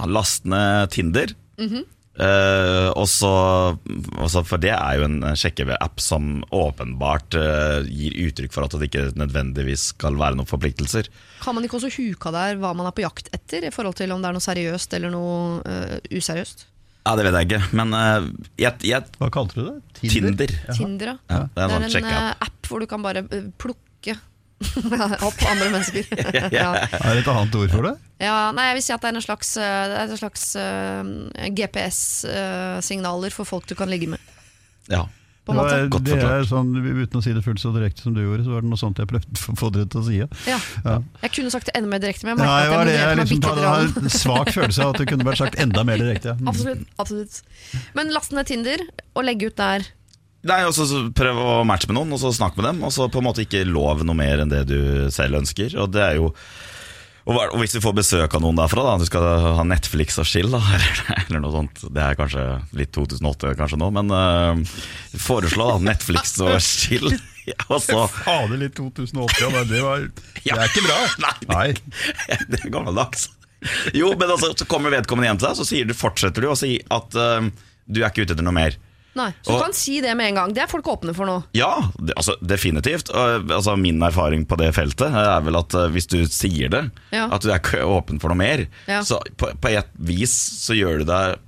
han laste ned Tinder. Mm og så- også for det er jo en sjekkeapp som åpenbart uh, gir uttrykk for at det ikke nødvendigvis skal være noen forpliktelser. Kan man ikke også huka der hva man er på jakt etter, i forhold til om det er noe seriøst eller noe uh, useriøst? Ja, det vet jeg ikke, men eh, jeg, jeg, Hva kalte du det? Tinder. Tinder, ja. Ja, det er en er en sjekkeapp. eh, app hvor du kan bare eh, plukke opp andre mennesker. ja. Er det et annet ord for det? Ja, nei, jeg vil si at det er en slags, eh, er en slags uh, GPS-signaler for folk du kan ligge med. Ja. På en måte. Det, var, det er sånn, Uten å si det fullt så direkte som du gjorde, så var det noe sånt jeg prøvde å få dere til å si. Ja. Ja. Ja. Jeg kunne sagt det enda mer direkte, men jeg merket at jeg jeg liksom hadde en svak følelse av at det kunne vært sagt enda mer direkte. Mm. Absolutt, absolutt. Men last ned Tinder og legge ut der. Nei, og så Prøv å matche med noen, og så snakk med dem. Og så på en måte ikke lov noe mer enn det du selv ønsker. Og det er jo og hvis du får besøk av noen derfra, da, du skal ha Netflix og chill, da, eller, noe sånt Det er kanskje litt 2008 kanskje nå, men uh, foreslå da, Netflix og chill. Og så Fader, litt 2008, ja, det, var, det er ikke bra. Nei. Det er gammeldags. Jo, men altså, så kommer vedkommende hjem til deg, så du, fortsetter du å si at uh, du er ikke ute etter noe mer. Nei, Så du kan si det med en gang. Det er folk åpne for nå. Ja, altså, definitivt. Og, altså, min erfaring på det feltet er vel at eh, hvis du sier det, Ja. at du er ikke åpen for noe mer, Ja. så på, på et vis så gjør du deg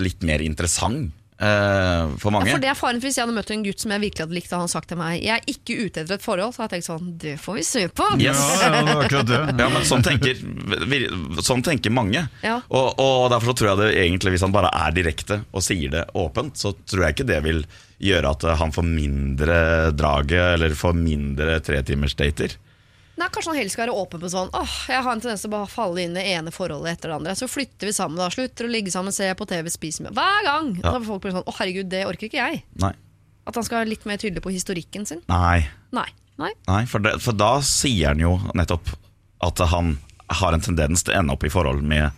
litt mer interessant eh, for mange. Ja, for det er faren for Hvis jeg hadde møtt en gutt som jeg virkelig hadde likt, og han sagt til meg Jeg er ikke ute etter et forhold, så hadde jeg tenkt sånn Det får vi se på. Yes. Ja, ja, akkurat det. Ja, men sånn tenker, sånn tenker mange. Ja. Og, og derfor så tror jeg det egentlig, hvis han bare er direkte og sier det åpent, så tror jeg ikke det vil gjøre at han får mindre draget, eller får mindre tretimersdater. Nei, Kanskje han helst skal være åpen på sånn Åh, jeg har en tendens til å bare falle inn i det ene forholdet etter det andre. Så flytter vi sammen, da. Slutter å ligge sammen, ser på TV, spiser med. Hver gang! Ja. Da får folk sånn Å, herregud, det orker ikke jeg. Nei. At han skal være litt mer tydelig på historikken sin. Nei. Nei. Nei. Nei, for, det, for da sier han jo nettopp at han har en tendens til å ende opp i forhold med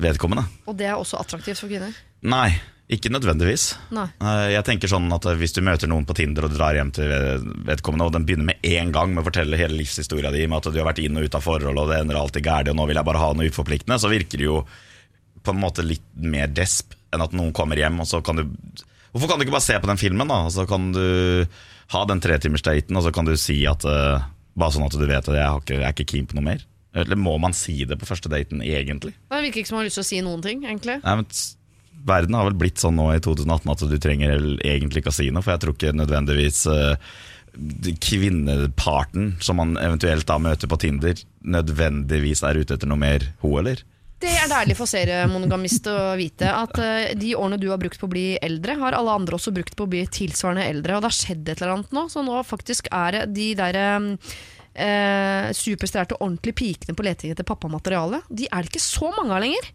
vedkommende. Og det er også attraktivt for kvinner. Nei, ikke nødvendigvis. Nei. Eh, Jeg tenker sånn at Hvis du møter noen på Tinder og drar hjem til vedkommende, og den begynner med en gang med å fortelle hele livshistoria di, med at du har vært inn og ut av forhold, og det ender alltid gærent, og nå vil jeg bare ha noe uforpliktende, så virker det jo på en måte litt mer desp enn at noen kommer hjem, og så kan du Hvorfor kan du ikke bare se på den filmen, da? Og så kan du ha den tretimersdaten, og så kan du si at uh, Bare sånn at du vet at jeg, har ikke, jeg er ikke keen på noe mer. Eller må man si det på første daten, egentlig? Det virker ikke som man har lyst til å si noen ting, egentlig. Nei, men Verden har vel blitt sånn nå i 2018 at du trenger egentlig ikke å si noe, for jeg tror ikke nødvendigvis eh, kvinneparten som man eventuelt da møter på Tinder, nødvendigvis er ute etter noe mer, ho, eller? Det er deilig for seriemonogamist å vite at eh, de årene du har brukt på å bli eldre, har alle andre også brukt på å bli tilsvarende eldre. Og det har skjedd et eller annet nå, så nå faktisk er de der eh, superstjerte, ordentlige pikene på leting etter pappamateriale, de er det ikke så mange av lenger.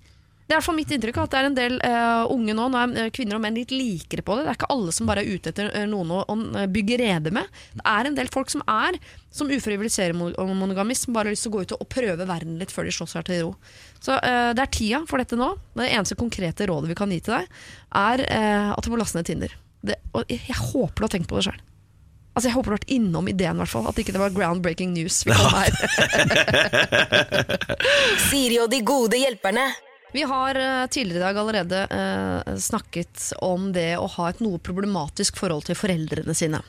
Det er fall mitt inntrykk at det er en del uh, unge nå, nå er eh, kvinner og menn litt likere på det. Det er ikke alle som bare er ute etter eh, noen å, å bygge rede med. Det er en del folk som er som ufrivillig seriemonogamist, som bare har lyst til å gå ut og, prøve verden litt før de slår seg til ro. Så uh, det er tida for dette nå. Det eneste konkrete rådet vi kan gi til deg, er uh, at du må laste ned Tinder. Det, og jeg, håper du har tenkt på det sjøl. Altså, jeg håper du har vært innom ideen, hvert fall. At ikke det var groundbreaking news. Vi kom her. Siri og de gode hjelperne. Vi har eh, tidligere i dag allerede eh, snakket om det å ha et noe problematisk forhold til foreldrene sine.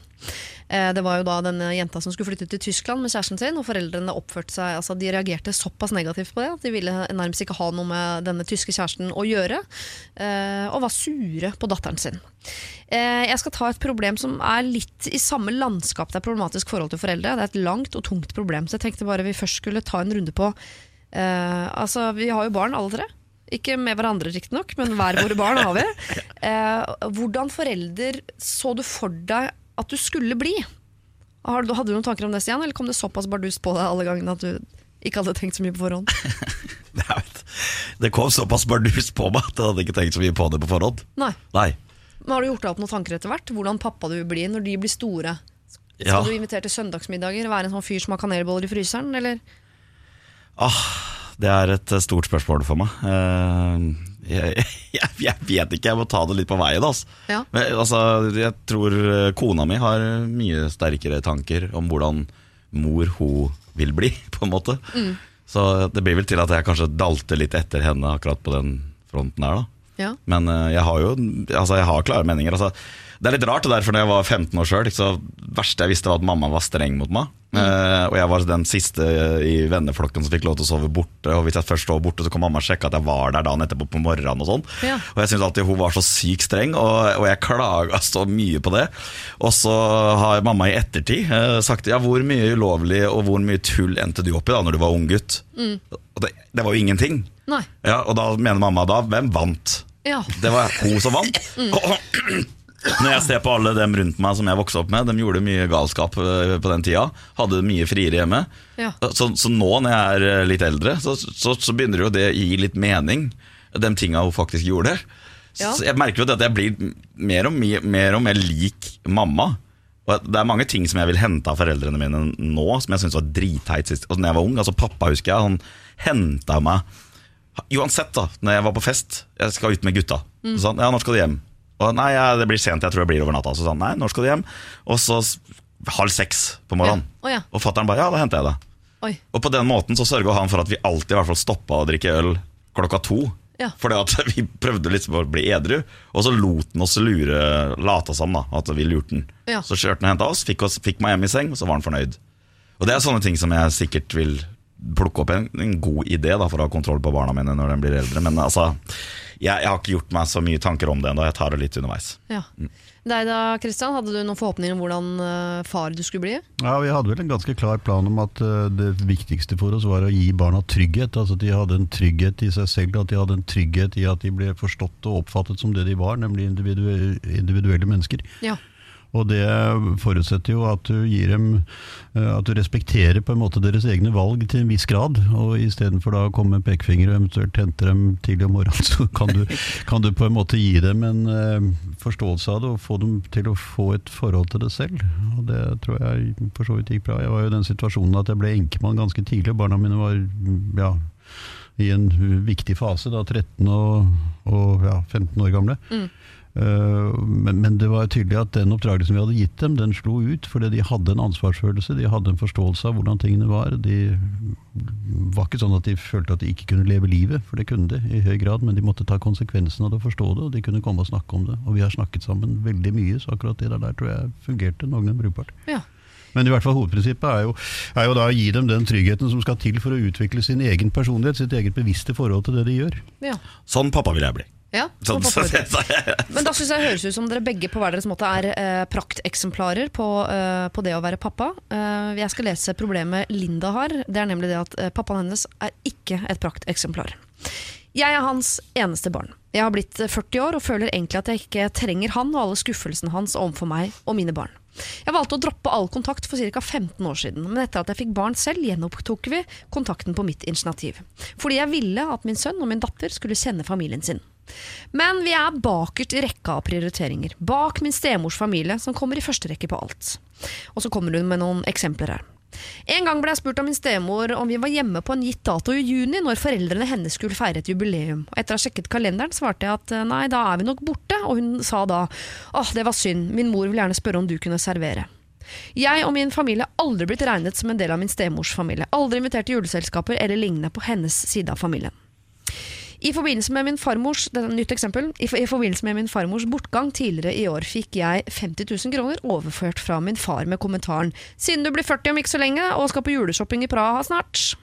Eh, det var jo da denne jenta som skulle flytte til Tyskland med kjæresten sin, og foreldrene oppførte seg, altså de reagerte såpass negativt på det at de ville nærmest ikke ha noe med denne tyske kjæresten å gjøre, eh, og var sure på datteren sin. Eh, jeg skal ta et problem som er litt i samme landskap det er problematisk forhold til foreldre. Det er et langt og tungt problem, så jeg tenkte bare vi først skulle ta en runde på eh, Altså, vi har jo barn alle tre. Ikke med hverandre, riktignok, men hver våre barn har vi. Eh, hvordan forelder så du for deg at du skulle bli? Hadde du noen tanker om det, Stian, eller kom det såpass bardust på deg alle gangene at du ikke hadde tenkt så mye på forhånd? Det kom såpass bardus på meg at jeg hadde ikke tenkt så mye på det på forhånd. Nei. Nei. Men har du gjort deg opp noen tanker etter hvert? Hvordan pappa du vil bli når de blir store? Skal Ja. du invitere til søndagsmiddager? Være en sånn fyr som har kanelboller i fryseren? Eller? Ah, det er et eh, stort spørsmål for meg. Eh, jeg, jeg, jeg vet ikke, jeg må ta det litt på veien. Altså. Ja. Men, altså, jeg tror eh, kona mi har mye sterkere tanker om hvordan mor hun vil bli, på en måte. Så det blir vel til at jeg kanskje dalter litt etter henne akkurat på den fronten her, da. Ja. Men jeg har jo altså, jeg har klare meninger. Altså, det er litt rart, det der, for da jeg var 15 år sjøl, det verste jeg visste var at mamma var streng mot meg. Eh, og jeg var den siste i venneflokken som fikk lov til å sove borte. Og hvis jeg først sov borte, så kom mamma og sjekka at jeg var der dagen etterpå på morgenen. Og sånn Ja. Og jeg syntes alltid hun var så sykt streng, og, og jeg klaga så mye på det. Og så har mamma i ettertid uh, sagt ja, hvor mye ulovlig og hvor mye tull endte du opp i da når du var ung gutt? Og det, det var jo ingenting. Ja, og da mener mamma da, hvem vant? Ja. Det var hun som vant. Og, når jeg ser på alle dem rundt meg som jeg vokste opp med, de gjorde mye galskap eh, på den tida. Hadde mye friere hjemme. Ja. Så, så nå når jeg er eh, litt eldre, så, så, så begynner jo det å gi litt mening, de tinga hun faktisk gjorde. Ja. Så jeg merker jo at jeg blir mer og mer, mer, og mer lik mamma. Og det er mange ting som jeg vil hente av foreldrene mine nå, som jeg syns var dritteit sist. Og når jeg var ung, altså Pappa husker jeg, han henta meg Uansett, da, når jeg var på fest, jeg skal ut med gutta. Mm. Så han, ja, når skal du hjem? Og nei, ja, det blir sent, jeg tror jeg blir over natta. Så sa han, nei, når skal du hjem? Og så halv seks på morgenen. Ja. Oh, ja. Og fatter'n bare, ja, da henter jeg det. Oi. Og på den måten så sørga han for at vi alltid i hvert fall stoppa å drikke øl klokka to. Ja. Fordi at vi prøvde liksom å bli edru, og så lot han oss lure, late som da, at vi lurte han. Ja. Så kjørte han og henta oss, fikk, oss, fikk meg hjem i seng, og så var han fornøyd. Og det er sånne ting som jeg sikkert vil plukke opp en, en god idé da, for å ha kontroll på barna mine når de blir eldre. Men altså, jeg, jeg har ikke gjort meg så mye tanker om det ennå, jeg tar det litt underveis. Ja. Deg da, Kristian, hadde du noen forhåpninger om hvordan eh, far du skulle bli? Ja, Vi hadde vel en ganske klar plan om at eh, det viktigste for oss var å gi barna trygghet. Altså At de hadde en trygghet i seg selv, at de hadde en trygghet i at de ble forstått og oppfattet som det de var, nemlig individue individuelle mennesker. Ja. Og det forutsetter jo at du gir dem eh, At du respekterer på en måte deres egne valg til en viss grad. Og istedenfor å komme med pekefinger og eventuelt hente dem tidlig om morgenen, så kan du, kan du på en måte gi dem en eh, forståelse av det og få dem til å få et forhold til det selv. Og det tror jeg for så vidt gikk bra. Jeg var jo i den situasjonen at jeg ble enkemann ganske tidlig. og Barna mine var ja, i en viktig fase, da 13 og, og ja, 15 år gamle. Uh, men, men det var tydelig at den oppdragelsen vi hadde gitt dem, den slo ut. Fordi de hadde en ansvarsfølelse, de hadde en forståelse av hvordan tingene var. De var ikke sånn at de følte at de ikke kunne leve livet, for det kunne de i høy grad. Men de måtte ta konsekvensen av det og forstå det, og de kunne komme og snakke om det. Og vi har snakket sammen veldig mye, så akkurat det der, der tror jeg fungerte noenlunde brukbart. Ja. Men i hvert fall hovedprinsippet er jo, er jo da å gi dem den tryggheten som skal til for å utvikle sin egen personlighet, sitt eget bevisste forhold til det de gjør. ja. Sånn pappa vil jeg bli. Ja. Sånn, så så, Men da syns jeg høres ut som dere begge på hver deres måte er eh, prakteksemplarer på, eh, på det å være pappa. Eh, jeg skal lese problemet Linda har. Det er nemlig det at eh, pappaen hennes er ikke et prakteksemplar. Jeg er hans eneste barn. Jeg har blitt eh, 40 år og føler egentlig at jeg ikke trenger han og alle skuffelsene hans overfor meg og mine barn. Jeg valgte å droppe all kontakt for ca. 15 år siden, men etter at jeg fikk barn selv, gjenopptok vi kontakten på mitt initiativ. Fordi jeg ville at min sønn og min datter skulle kjenne familien sin. Men vi er bakert i rekka av prioriteringer. Bak min stemors familie, som kommer i første rekke på alt. Og så kommer hun med noen eksempler her. En gang ble jeg spurt av min stemor om vi var hjemme på en gitt dato i juni, når foreldrene hennes skulle feire et jubileum. Og etter å ha sjekket kalenderen svarte jeg at eh, nei, da er vi nok borte, og hun sa da åh, det var synd, min mor vil gjerne spørre om du kunne servere. Jeg og min familie har aldri blitt regnet som en del av min stemors familie. Aldri invitert til juleselskaper eller lignende på hennes side av familien. I forbindelse med min farmors nytt eksempel, i, I forbindelse med min farmors bortgang tidligere i år fikk jeg 50 000 kroner overført fra min far med kommentaren 'Siden du blir 40 om ikke så lenge og skal på juleshopping i Praha snart'.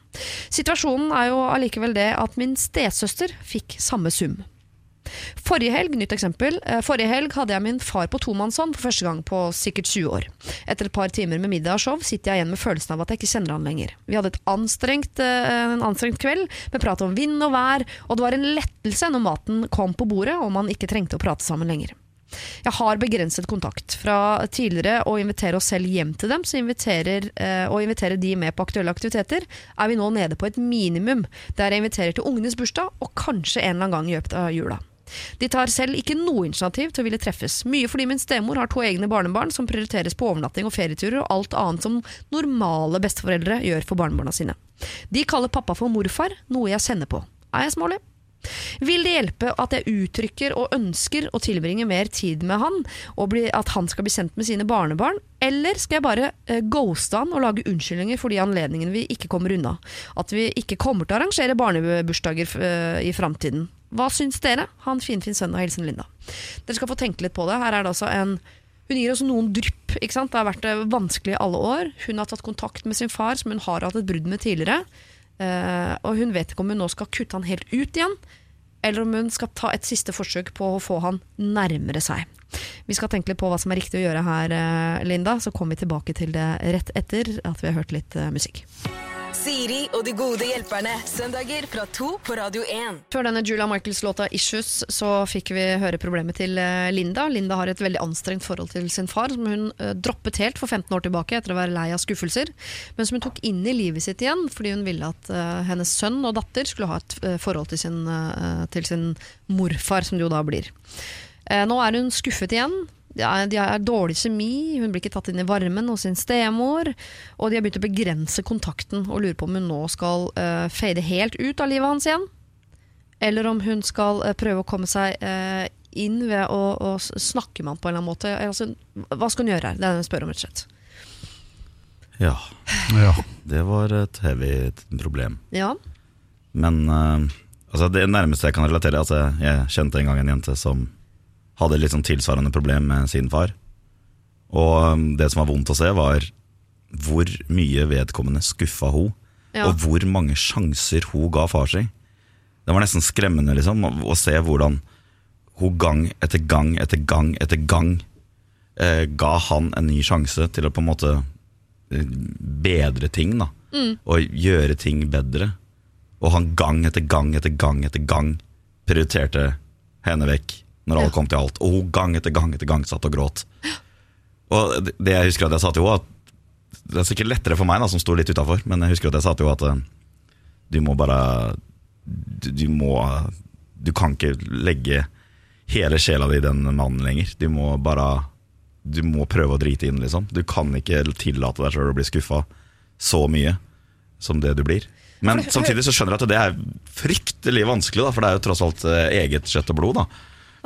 Situasjonen er jo allikevel det at min stesøster fikk samme sum. Forrige helg, nytt eksempel, eh, forrige helg hadde jeg min far på tomannshånd for første gang på sikkert 20 år. Etter et par timer med middag og show sitter jeg igjen med følelsen av at jeg ikke kjenner han lenger. Vi hadde anstrengt, eh, en anstrengt kveld med prat om vind og vær, og det var en lettelse når maten kom på bordet og man ikke trengte å prate sammen lenger. Jeg har begrenset kontakt. Fra tidligere å invitere oss selv hjem til dem, så inviterer, eh, å invitere de med på aktuelle aktiviteter, er vi nå nede på et minimum, der jeg inviterer til ungenes bursdag, og kanskje en eller annen gang i løpet av jula. De tar selv ikke noe initiativ til å ville treffes, mye fordi min stemor har to egne barnebarn som prioriteres på overnatting og ferieturer og alt annet som normale besteforeldre gjør for barnebarna sine. De kaller pappa for morfar, noe jeg kjenner på. Er jeg smålig? Vil det hjelpe at jeg uttrykker og ønsker å tilbringe mer tid med han, og bli, at han skal bli kjent med sine barnebarn, eller skal jeg bare eh, ghoste han og lage unnskyldninger for de anledningene vi ikke kommer unna? At vi ikke kommer til å arrangere barnebursdager eh, i framtiden. Hva syns dere? Ha en finfin sønn og hilsen Linda. Dere skal få tenke litt på det. Her er det altså en hun gir oss noen drypp. ikke sant? Det har vært eh, vanskelig i alle år. Hun har tatt kontakt med sin far, som hun har hatt et brudd med tidligere. Eh, og hun vet ikke om hun nå skal kutte han helt ut igjen, eller om hun skal ta et siste forsøk på å få han nærmere seg. Vi skal tenke litt på hva som er riktig å gjøre her, eh, Linda. Så kommer vi tilbake til det rett etter at vi har hørt litt eh, musikk. Siri og de gode hjelperne. Søndager fra to på Radio 1. Før denne Julia Michaels-låta 'Issues' så fikk vi høre problemet til eh, Linda. Linda har et veldig anstrengt forhold til sin far, som hun eh, droppet helt for 15 år tilbake etter å være lei av skuffelser, men som hun tok inn i livet sitt igjen fordi hun ville at eh, hennes sønn og datter skulle ha et forhold til sin, til sin morfar, som det jo da blir. Nå er hun skuffet igjen. De har er dårlig kjemi, hun blir ikke tatt inn i varmen hos sin stemor. Og de har begynt å begrense kontakten og lurer på om hun nå skal uh, fade helt ut av livet hans igjen. Eller om hun skal uh, prøve å komme seg uh, inn ved å, å snakke med han på en eller annen måte. Altså, hva skal hun gjøre her? Det er det hun spør om, rett og slett. Ja, Ja. det var et heavy problem. Ja. Men altså det nærmeste jeg kan relatere, er at jeg, jeg kjente en gang en jente som hadde litt sånn tilsvarende problem med sin far. Og um, det som var vondt å se, var hvor mye vedkommende skuffa hun, Ja. og hvor mange sjanser hun ga far sin. Det var nesten skremmende liksom, å, se hvordan hun gang etter gang etter gang etter gang eh, ga han en ny sjanse til å på en måte eh, bedre ting, da. Og gjøre ting bedre. Og han gang etter gang etter gang etter gang prioriterte henne vekk når alt kom til alt. Og hun gang etter gang etter gang satt og gråt. Og det- jeg husker at jeg sa til henne, at det er sikkert lettere for meg da, som sto litt utafor, men jeg husker at jeg sa til henne at eh, du må bare du, du må Du kan ikke legge hele sjela di i den mannen lenger. Du må bare Du må prøve å drite inn, liksom. Du kan ikke tillate deg sjøl å bli skuffa så mye som det du blir. Men samtidig så skjønner jeg at det er fryktelig vanskelig, da, for det er jo tross alt eh, eget kjøtt og blod. da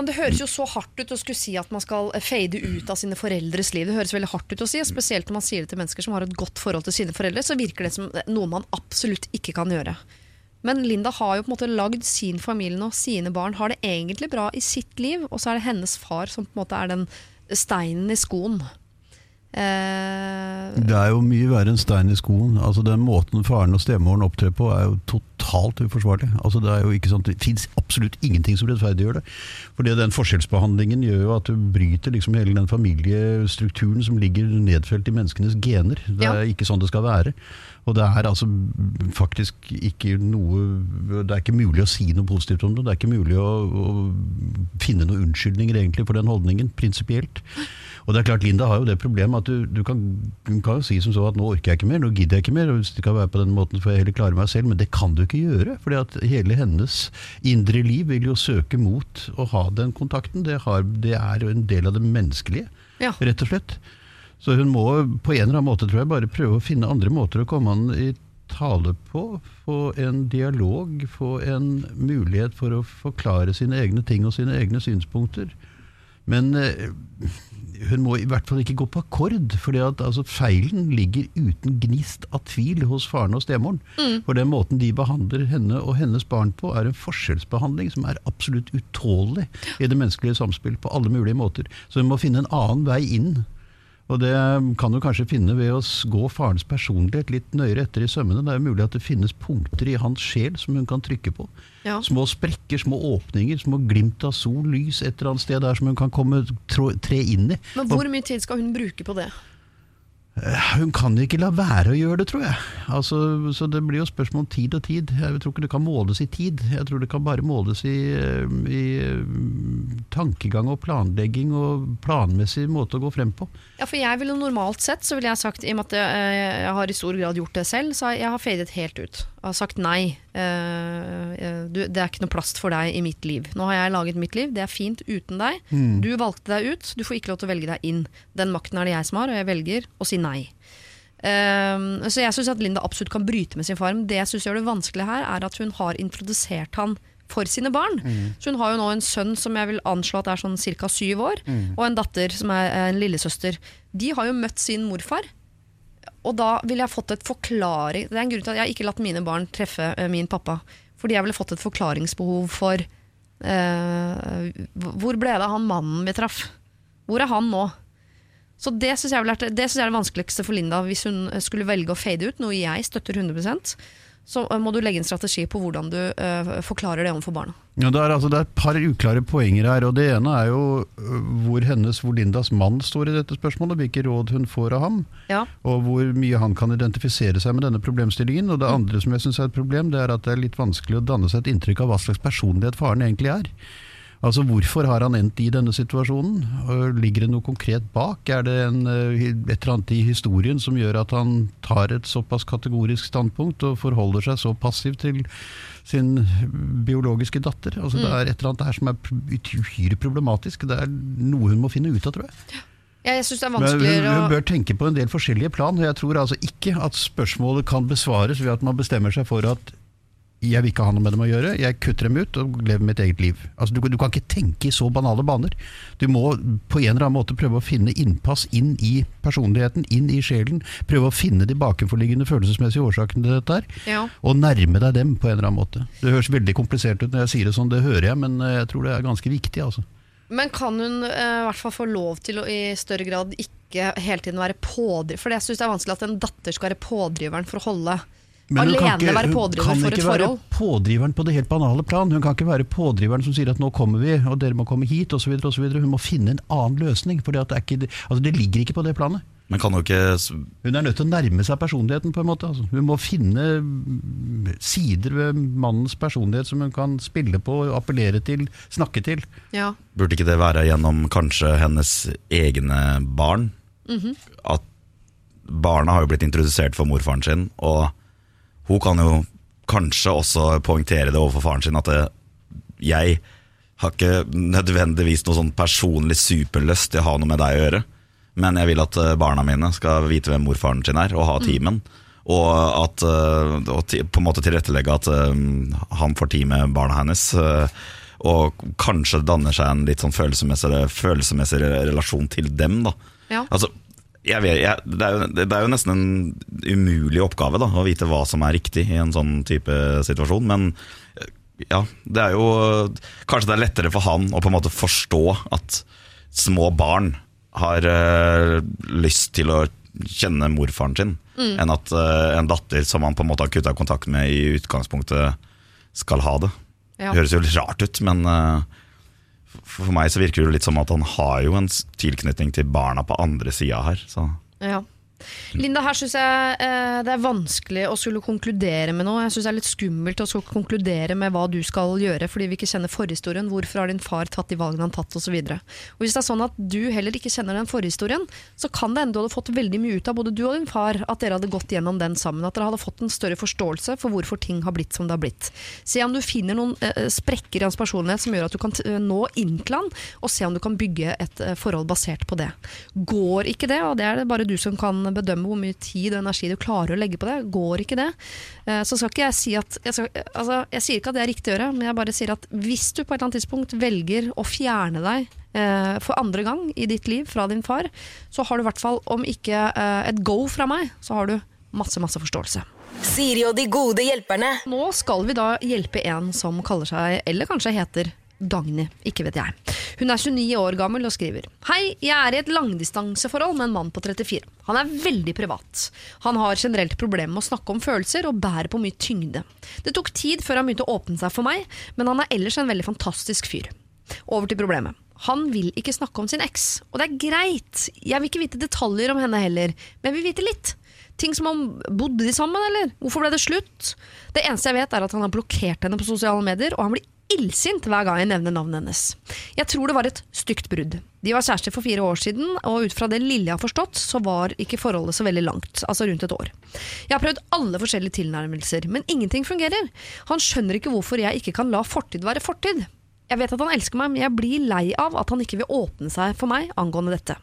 Men det høres jo så hardt ut å skulle si at man skal eh, fade ut av sine foreldres liv. Det høres veldig hardt ut å si, spesielt når man sier det til mennesker som har et godt forhold til sine foreldre, så virker det som noe man absolutt ikke kan gjøre. Men Linda har jo på en måte lagd sin familie nå, sine barn har det egentlig bra i sitt liv, og så er det hennes far som på en måte er den steinen i skoen. Eh, Det er jo mye verre enn stein i skoen. Altså Den måten faren og stemoren opptrer på, er jo totalt uforsvarlig. Altså Det er jo ikke sånn, det fins absolutt ingenting som rettferdiggjør det. Fordi den forskjellsbehandlingen gjør jo at du bryter liksom hele den familiestrukturen som ligger nedfelt i menneskenes gener. Det er Ja. ikke sånn det skal være. Og det er altså faktisk ikke noe Det er ikke mulig å si noe positivt om det. Det er ikke mulig å, å finne noen unnskyldninger egentlig for den holdningen, prinsipielt. Og det er klart, Linda har jo det problemet at du, du kan, hun kan jo si som så at nå orker jeg ikke mer, nå gidder jeg ikke mer, og hvis det kan være på den måten for får jeg heller klare meg selv, men det kan du ikke gjøre. fordi at hele hennes indre liv vil jo søke mot å ha den kontakten. Det, har, det er jo en del av det menneskelige, Ja. rett og slett. Så hun må på en eller annen måte tror jeg, bare prøve å finne andre måter å komme an i tale på. Få en dialog, få en mulighet for å forklare sine egne ting og sine egne synspunkter. Men eh, hun må i hvert fall ikke gå på akkord, for altså, feilen ligger uten gnist av tvil hos faren og stemoren. For den måten de behandler henne og hennes barn på, er en forskjellsbehandling som er absolutt utålelig i det menneskelige samspill på alle mulige måter. Så hun må finne en annen vei inn. Og det kan du kanskje finne ved å gå farens personlighet litt nøyere etter i sømmene. Det er mulig at det finnes punkter i hans sjel som hun kan trykke på. Ja. Små sprekker, små åpninger, små glimt av sol, lys et eller annet sted der som hun kan komme, trå, tre inn i. Men hvor mye tid skal hun bruke på det? Hun kan ikke la være å gjøre det, tror jeg. Altså, så det blir jo spørsmål om tid og tid. Jeg tror ikke det kan måles i tid. Jeg tror det kan bare måles i, eh, i eh, tankegang og planlegging og planmessig måte å gå frem på. Ja, for jeg ville normalt sett, så ville jeg sagt, i og med at jeg, har i stor grad gjort det selv, så jeg har fadet helt ut. Jeg har sagt nei. Eh, du, det er ikke noe plass for deg i mitt liv. Nå har jeg laget mitt liv, det er fint uten deg. Du valgte deg ut, du får ikke lov til å velge deg inn. Den makten er det jeg som har, og jeg velger å si nei. Uh, så jeg syns at Linda absolutt kan bryte med sin far, men det jeg syns gjør det vanskelig her, er at hun har introdusert han for sine barn. Så hun har jo nå en sønn som jeg vil anslå at er sånn ca. syv år, og en datter som er en lillesøster. De har jo møtt sin morfar. Og da ville jeg fått et forklaring Det er en grunn til at jeg ikke latt mine barn treffe eh, min pappa. Fordi jeg ville fått et forklaringsbehov for uh, Hvor ble det av han mannen vi traff? Hvor er han nå? Så det syns jeg, jeg er det vanskeligste for Linda hvis hun skulle velge å fade ut, noe jeg støtter 100 Så eh, må du legge en strategi på hvordan du uh, forklarer det overfor barna. Ja, det, er, altså, det er et par uklare poenger her. og Det ene er jo øh, hvor hennes, hvor Lindas mann står i dette spørsmålet, hvilke råd hun får av ham. Ja. Og hvor mye han kan identifisere seg med denne problemstillingen. Og det andre som jeg synes er et problem, det er at det er litt vanskelig å danne seg et inntrykk av hva slags personlighet faren egentlig er. Altså Hvorfor har han endt i denne situasjonen? Ligger det noe konkret bak? Er det en, øh, et eller annet i historien som gjør at han tar et såpass kategorisk standpunkt og forholder seg så passivt til sin biologiske datter? Altså Det er et eller annet her som er uhyre problematisk. Det er noe hun må finne ut av, tror jeg. Jeg synes det er Men hun, hun bør tenke på en del forskjellige plan. og Jeg tror altså ikke at spørsmålet kan besvares ved at man bestemmer seg for at jeg vil ikke ha noe med dem å gjøre, jeg kutter dem ut og lever mitt eget liv. Altså, du, du kan ikke tenke i så banale baner. Du må på en eller annen måte prøve å finne innpass inn i personligheten, inn i sjelen. Prøve å finne de bakenforliggende følelsesmessige årsakene til dette her. Ja. Og nærme deg dem på en eller annen måte. Det høres veldig komplisert ut når jeg sier det sånn, det hører jeg, men eh, jeg tror det er ganske viktig. altså. Men kan hun eh, i hvert fall få lov til å i større grad ikke hele tiden være pådriver? For jeg syns det er vanskelig at en datter skal være pådriveren for å holde Men hun kan Alene ikke- være pådriver kan for et ikke være forhold. pådriveren på det helt banale plan. Hun kan ikke være pådriveren som sier at nå kommer vi, og dere må komme hit osv. Hun må finne en annen løsning. For det, altså det ligger ikke på det planet. Kan ikke Hun er nødt til å nærme seg personligheten. på en måte. Altså. Hun må finne mm, sider ved mannens personlighet som hun kan spille på, appellere til, snakke til. Ja. Burde ikke det være gjennom kanskje hennes egne barn? At barna har jo blitt introdusert for morfaren sin, og hun kan jo kanskje også poengtere det overfor faren sin at det, jeg har ikke nødvendigvis noe sånn personlig superlyst til å ha noe med deg å gjøre, men jeg vil at eh, barna mine skal vite hvem morfaren sin er, og ha timen. Og at eh, og på en måte tilrettelegge at eh, han får tid med barna hennes. eh, og kanskje danner seg en litt sånn følelsesmessig, følelsesmessig relasjon til dem. da Ja. Altså, jeg vet, jeg, det, er jo, det er jo nesten en umulig oppgave da, å vite hva som er riktig i en sånn type situasjon. Men eh, ja, det er jo Kanskje det er lettere for han å på en måte forstå at små barn har øh, lyst til å kjenne morfaren sin, enn at øh, en datter som han på en måte har kutta kontakt med i utgangspunktet, skal ha det. Ja. Det høres jo litt rart ut, men eh, for meg så virker det litt som at han har jo en tilknytning til barna på andre sida her. Så. Ja. Linda, her syns jeg eh, det er vanskelig å skulle konkludere med noe. Jeg syns det er litt skummelt å skulle konkludere med hva du skal gjøre, fordi vi ikke kjenner forhistorien. Hvorfor har din far tatt de valgene han tatt, osv. Hvis det er sånn at du heller ikke kjenner den forhistorien, så kan det hende du hadde fått veldig mye ut av både du og din far, at dere hadde gått gjennom den sammen. At dere hadde fått en større forståelse for hvorfor ting har blitt som det har blitt. Se om du finner noen eh, sprekker i hans personlighet som gjør at du kan eh, nå inn til han, og se om du kan bygge et eh, forhold basert på det. Går ikke det, og det er det bare du som kan bedømme hvor mye tid og energi du klarer å legge på det, går ikke det, eh, så skal ikke jeg si at jeg, skal, altså, jeg sier ikke at det er riktig å gjøre, men jeg bare sier at hvis du på et eller annet tidspunkt velger å fjerne deg eh, for andre gang i ditt liv fra din far, så har du i hvert fall, om ikke eh, et go fra meg, så har du masse, masse forståelse. Siri og de gode hjelperne. Nå skal vi da hjelpe en som kaller seg, eller kanskje heter Dagny, ikke vet jeg. Hun er 29 år gammel og skriver Hei, jeg er i et langdistanseforhold med en mann på 34. Han er veldig privat. Han har generelt problemer med å snakke om følelser og bærer på mye tyngde. Det tok tid før han begynte å åpne seg for meg, men han er ellers en veldig fantastisk fyr. Over til problemet. Han vil ikke snakke om sin eks, og det er greit. Jeg vil ikke vite detaljer om henne heller, men jeg vil vite litt. Ting som om Bodde de sammen, eller? Hvorfor ble det slutt? Det eneste jeg vet, er at han har blokkert henne på sosiale medier, og han blir illsint hver gang jeg nevner navnet hennes. Jeg tror det var et stygt brudd. De var kjærester for fire år siden, og ut fra det lille jeg har forstått, så var ikke forholdet så veldig langt, altså rundt et år. Jeg har prøvd alle forskjellige tilnærmelser, men ingenting fungerer. Han skjønner ikke hvorfor jeg ikke kan la fortid være fortid. Jeg vet at han elsker meg, men jeg blir lei av at han ikke vil åpne seg for meg angående dette.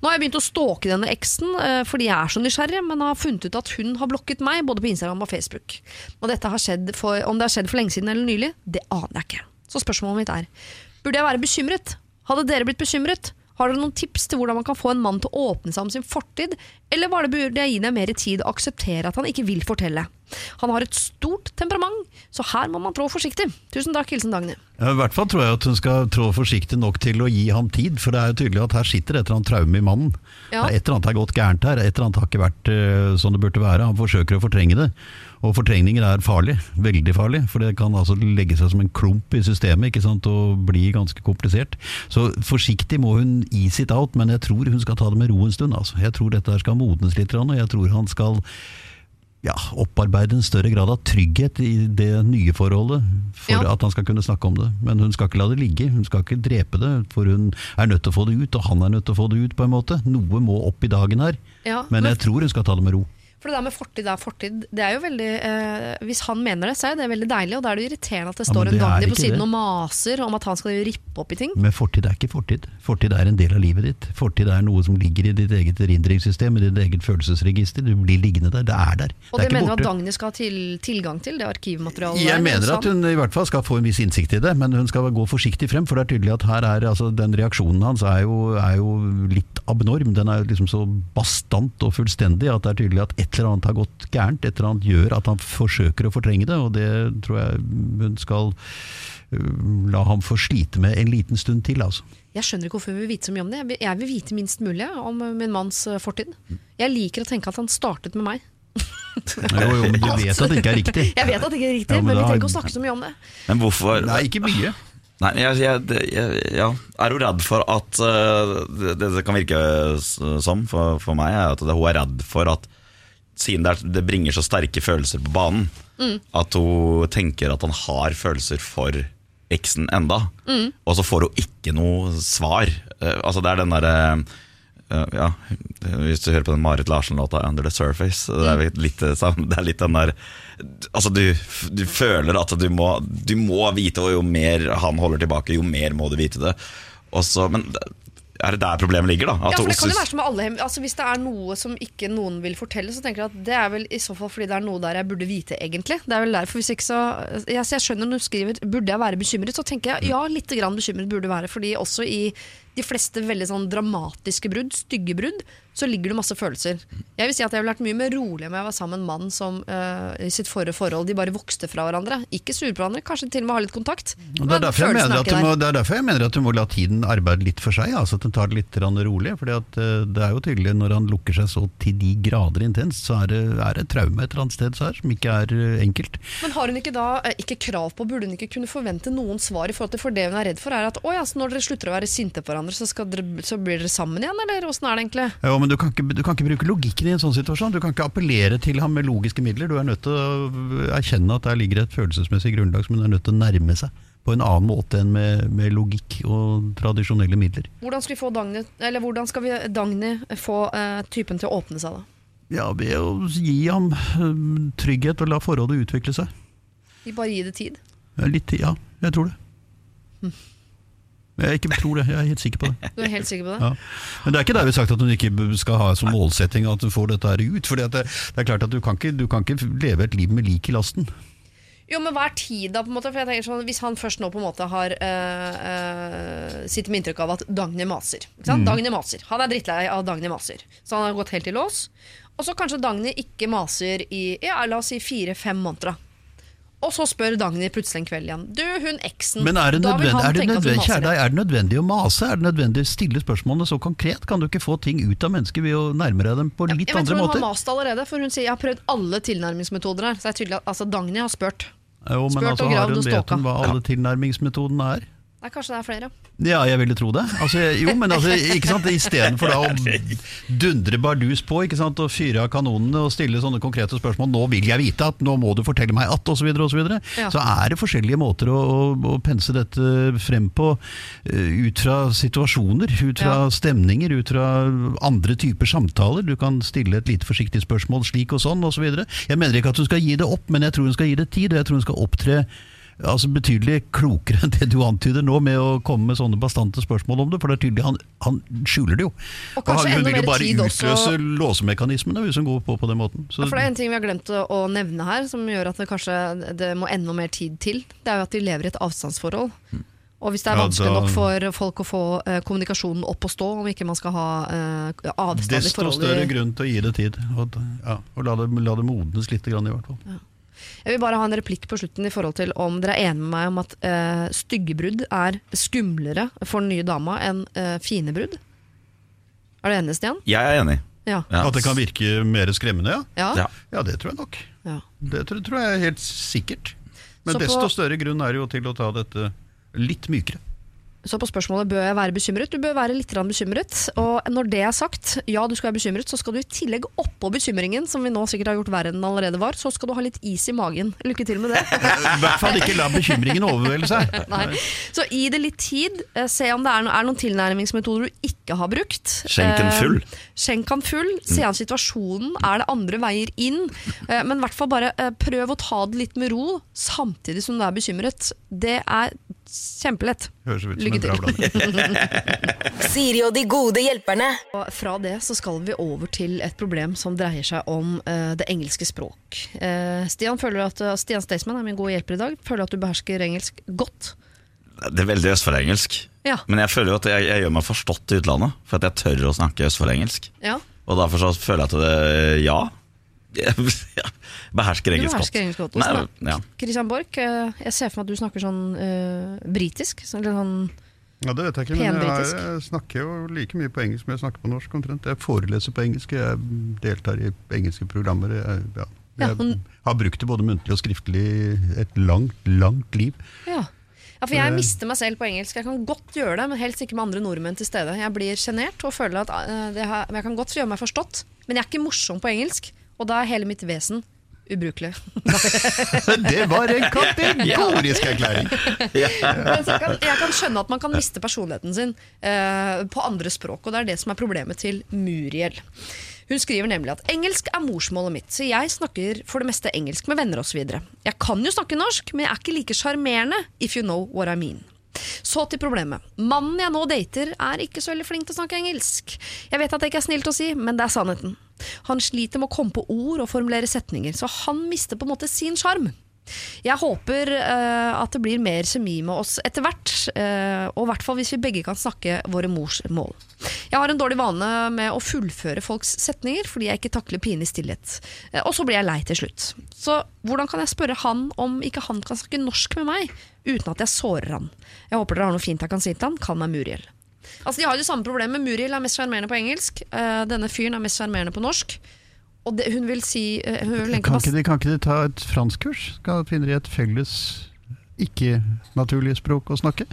Nå har jeg begynt å stalke denne eksen eh, fordi jeg er så nysgjerrig, men har funnet ut at hun har blokket meg både på Instagram og Facebook. Og for, Om det har skjedd for lenge siden eller nylig, det aner jeg ikke. Så spørsmålet mitt er, burde jeg være bekymret? Hadde dere blitt bekymret? Har dere noen tips til hvordan man kan få en mann til å åpne seg om sin fortid, eller var det burde jeg gi deg mer tid og akseptere at han ikke vil fortelle? Han har et stort temperament, så her må man trå forsiktig. Tusen takk, hilsen Dagny. Ja, I hvert fall tror jeg at hun skal trå forsiktig nok til å gi ham tid, for det er jo tydelig at her sitter et eller annet traume i mannen. Ja. Det er Et eller annet har gått gærent her, et eller annet har ikke vært uh, som det burde være. Han forsøker å fortrenge det. Og fortrengninger er farlig, veldig farlig, for det kan altså legge seg som en klump i systemet ikke sant, og bli ganske komplisert. Så forsiktig må hun ease it out, men jeg tror hun skal ta det med ro en stund. Altså. Jeg tror dette her skal modnes litt, og jeg tror han skal ja, opparbeide en større grad av trygghet i det nye forholdet for Ja. at han skal kunne snakke om det. Men hun skal ikke la det ligge, hun skal ikke drepe det, for hun er nødt til å få det ut, og han er nødt til å få det ut på en måte. Noe må opp i dagen her, Ja, men men- jeg tror hun skal ta det med ro. For det der med fortid er fortid, det er jo veldig eh, Hvis han mener det, så er det veldig deilig, og da er det irriterende at det står ja, en det en Dagny på siden det. og maser om at han skal rippe opp i ting. Men fortid er ikke fortid. Fortid er en del av livet ditt. Fortid er noe som ligger i ditt eget erindringssystem, i ditt eget følelsesregister. Du blir liggende der. Det er der. Og det det er mener du at. Dagny skal ha til, tilgang til, det arkivmaterialet Jeg der, mener at hun i hvert fall skal få en viss innsikt i det, men hun skal gå forsiktig frem. For det er tydelig at her er altså, den reaksjonen hans er jo, er jo litt abnorm. Den er liksom så bastant og fullstendig at det er tydelig at et eller annet har gått gærent. Et eller annet gjør at han forsøker å fortrenge det, og det tror jeg hun skal øh, la ham få slite med en liten stund til. altså. Jeg skjønner ikke hvorfor hun vil vite så mye om det. Jeg vil, vite minst mulig om min manns eh, fortid. Jeg liker å tenke at han startet med meg. Jo, jo, men du vet at det ikke er riktig. Jeg vet at det ikke er riktig, Ja, men men, vi trenger ikke å snakke så mye om det. Men hvorfor Nei, ikke mye. Nei, jeg, jeg, jeg, ja. er hun redd for at uh, det, det kan virke som for, for meg, er at hun er redd for at siden det, er, det bringer så sterke følelser på banen, at hun tenker at han har følelser for eksen enda. Og så får hun ikke noe svar. Uh, altså Det er den derre uh, ja, Hvis du hører på den Marit Larsen-låta 'Under the Surface', det er litt, det er litt den der Altså du, du føler at du må, du må vite, og jo mer han holder tilbake, jo mer må du vite det. Også, men er det der problemet ligger, da? At Ja, for det kan jo være som alle altså, Hvis det er noe som ikke noen vil fortelle, så tenker jeg at det er vel i så fall fordi det er noe der jeg burde vite, egentlig. Det er vel derfor hvis ikke så jeg, jeg skjønner når du skriver 'burde jeg være bekymret', så tenker jeg ja, litt grann bekymret burde være. Fordi også i de fleste veldig sånn dramatiske brudd, stygge brudd, så ligger det masse følelser. Jeg vil si at jeg ville vært mye mer rolig om jeg var sammen med en mann som uh, i sitt forrige forhold de bare vokste fra hverandre. Ikke sur på hverandre, kanskje til og med ha litt kontakt. Det, er derfor jeg følelsen mener at du må, det er derfor jeg mener at du må la tiden arbeide litt for seg. Altså at den tar det litt rolig. For at eh, det er jo tydelig når han lukker seg så til de grader intenst, så er det, er det et traume et eller annet sted her, som ikke er uh, enkelt. Men har hun ikke da ikke krav på, burde hun ikke kunne forvente noen svar i forhold til for det hun er redd for, er at å ja, så når dere slutter å være sinte på hverandre, så, skal dere, så blir dere sammen igjen, eller åssen er det egentlig? Jo, men du kan, ikke, du kan ikke bruke logikken i en sånn situasjon. Du kan ikke appellere til ham med logiske midler. Du er nødt til å erkjenne at der ligger et følelsesmessig grunnlag som hun er nødt til å nærme seg på en annen måte enn med, med logikk og tradisjonelle midler. Hvordan skal vi få Dagny, eller hvordan skal vi Dagny få eh, typen til å åpne seg, da? Ja, ved å gi ham eh, trygghet og la forholdet utvikle seg. Vi bare gi det tid. Litt tid, ja. Jeg tror det. Jeg ikke tror det, jeg er helt sikker på det. Du er helt sikker på det? Ja. Men det er ikke derved sagt at hun ikke skal ha som målsetting at hun får dette her ut. For det, det er klart at du kan, ikke, du kan ikke leve et liv med lik i lasten. Jo, men hva er tid da, på en måte? For jeg tenker sånn, Hvis han først nå på en måte har øh, øh, sitter med inntrykk av at Dagny maser. Ikke sant? Dagny maser. Han er drittlei av Dagny maser. Så han har gått helt i lås. Og så kanskje Dagny ikke maser i ja, la oss si fire-fem måneder. Og så spør Dagny plutselig en kveld igjen. Du, hun eksen. Men er det, nødvendig, er, det nødvendig, kjære deg, er det nødvendig å mase? Er det nødvendig å stille spørsmålene så konkret? Kan du ikke få ting ut av mennesker ved å nærme deg dem på litt Jeg vet, andre tror hun måter? har mast allerede, for hun sier jeg har prøvd alle tilnærmingsmetoder her. Så det er tydelig at altså, Dagny har spurt. Jo, men spurt altså, og gravd og vet hun hva alle tilnærmingsmetodene er? Nei, kanskje det er flere. Ja, jeg ville tro det. Altså, jo, men altså, ikke sant? Istedenfor å dundre bardus på ikke sant? og fyre av kanonene og stille sånne konkrete spørsmål 'nå vil jeg vite at', 'nå må du fortelle meg at', osv., så, videre, Ja. så er det forskjellige måter å, å, å pense dette frem på eh, ut fra situasjoner, ut fra Ja. stemninger, ut fra andre typer samtaler. Du kan stille et lite forsiktig spørsmål slik og sånn, osv. Jeg mener ikke at hun skal gi det opp, men jeg tror hun skal gi det tid, og jeg tror hun skal opptre altså betydelig klokere enn det du antyder nå, med å komme med sånne bastante spørsmål om det. For det er tydelig han, han skjuler det jo. Og kanskje han vil jo bare utløse også- låsemekanismene hvis hun går på på den måten. Så, Ja, For det er en ting vi har glemt å, å nevne her, som gjør at det kanskje det må enda mer tid til. Det er jo at de lever i et avstandsforhold. Og hvis det er vanskelig nok for folk å få eh, kommunikasjonen opp og stå, om ikke man skal ha eh, avstand i desto større grunn til å gi det tid. Og, ja, og la, det, la det modnes litt, grann, i hvert fall. Jeg vil bare ha en replikk på slutten i forhold til om dere er enige med meg om at eh, styggebrudd er skumlere for den nye dama enn uh, fine brudd. Er du enig, Stian? Jeg er enig. Ja. Ja. At det kan virke mer skremmende, ja. Ja. Ja. Det tror jeg nok. Ja. Det tror, tror jeg helt sikkert. Men Så på- desto større grunn er det jo til å ta dette litt mykere. Så på spørsmålet bør jeg være bekymret? Du bør være litt bekymret. Og når det er sagt, ja du skal være bekymret, så skal du i tillegg oppå bekymringen, som vi nå sikkert har gjort verre enn den allerede var, så skal du ha litt is i magen. Lykke til med det. I hvert fall ikke la bekymringen overvelde seg. Nei. Så gi det litt tid. Eh, Se om det er, noen tilnærmingsmetoder du ikke har brukt. Skjenk den full. Eh, Skjenk den full. Se an situasjonen. Er det andre veier inn? Eh, Men i hvert fall bare prøv å ta det litt med ro, samtidig som du er bekymret. Det er kjempelett. Høres ut som Lykke en bra blanding. Siri og de gode hjelperne. Og fra det så skal vi over til et problem som dreier seg om eh, det engelske språk. Eh, Stian, føler at, uh, Stian Staysman er min gode hjelper i dag. Føler du at du behersker engelsk godt? Det er veldig østfoldengelsk. Ja. Men jeg føler jo at jeg, jeg gjør meg forstått i utlandet, for at jeg tør å snakke østfoldengelsk. ja. Og derfor så føler jeg at det ja. Behersker engelsk godt. Nei, ja. Christian Borch, eh, jeg ser for meg at du snakker sånn uh, britisk. Sånn, sånn, Ja, det vet jeg ikke, men jeg, jeg snakker jo like mye på engelsk som jeg snakker på norsk. omtrent. Jeg foreleser på engelsk, jeg deltar i engelske programmer. Jeg, ja. Ja, jeg har brukt det både muntlig og skriftlig et langt, langt liv. ja. ja, for jeg Eh. mister meg selv på engelsk. Jeg kan godt gjøre det, men helst ikke med andre nordmenn til stede. Jeg blir sjenert og føler at det har, jeg kan godt gjøre meg forstått, men jeg er ikke morsom på engelsk. Og da er hele mitt vesen ubrukelig. Det var en kategorisk erklæring! Jeg, kan, jeg kan skjønne at man kan miste personligheten sin eh, på andre språk, og det er det som er problemet til Muriel. Hun skriver nemlig at engelsk er morsmålet mitt, så jeg snakker for det meste engelsk med venner osv. Jeg kan jo snakke norsk, men jeg er ikke like sjarmerende, if you know what I mean. Så til problemet. Mannen jeg nå dater, er ikke så veldig flink til å snakke engelsk. Jeg vet at det ikke er snilt å si, men det er sannheten. Han sliter med å komme på ord og formulere setninger, så han mister på en måte sin sjarm. Jeg håper uh, at det blir mer kjemi med oss etter hvert, Uh, og i hvert fall hvis vi begge kan snakke våre mors mål. Jeg har en dårlig vane med å fullføre folks setninger fordi jeg ikke takler pinlig stillhet. Uh, og så blir jeg lei til slutt. Så hvordan kan jeg spørre han om ikke han kan snakke norsk med meg, uten at jeg sårer han? Jeg håper dere har noe fint jeg kan si til han. Kall meg Muriel. Altså, De har jo det samme problemet. Muriel er mest sjarmerende på engelsk. denne fyren er mest sjarmerende på norsk. Og det, hun vil si eh, hun vil Kan ikke, de, kan ikke de ta et franskkurs? Kan finne de et felles ikke-naturlig språk å snakke?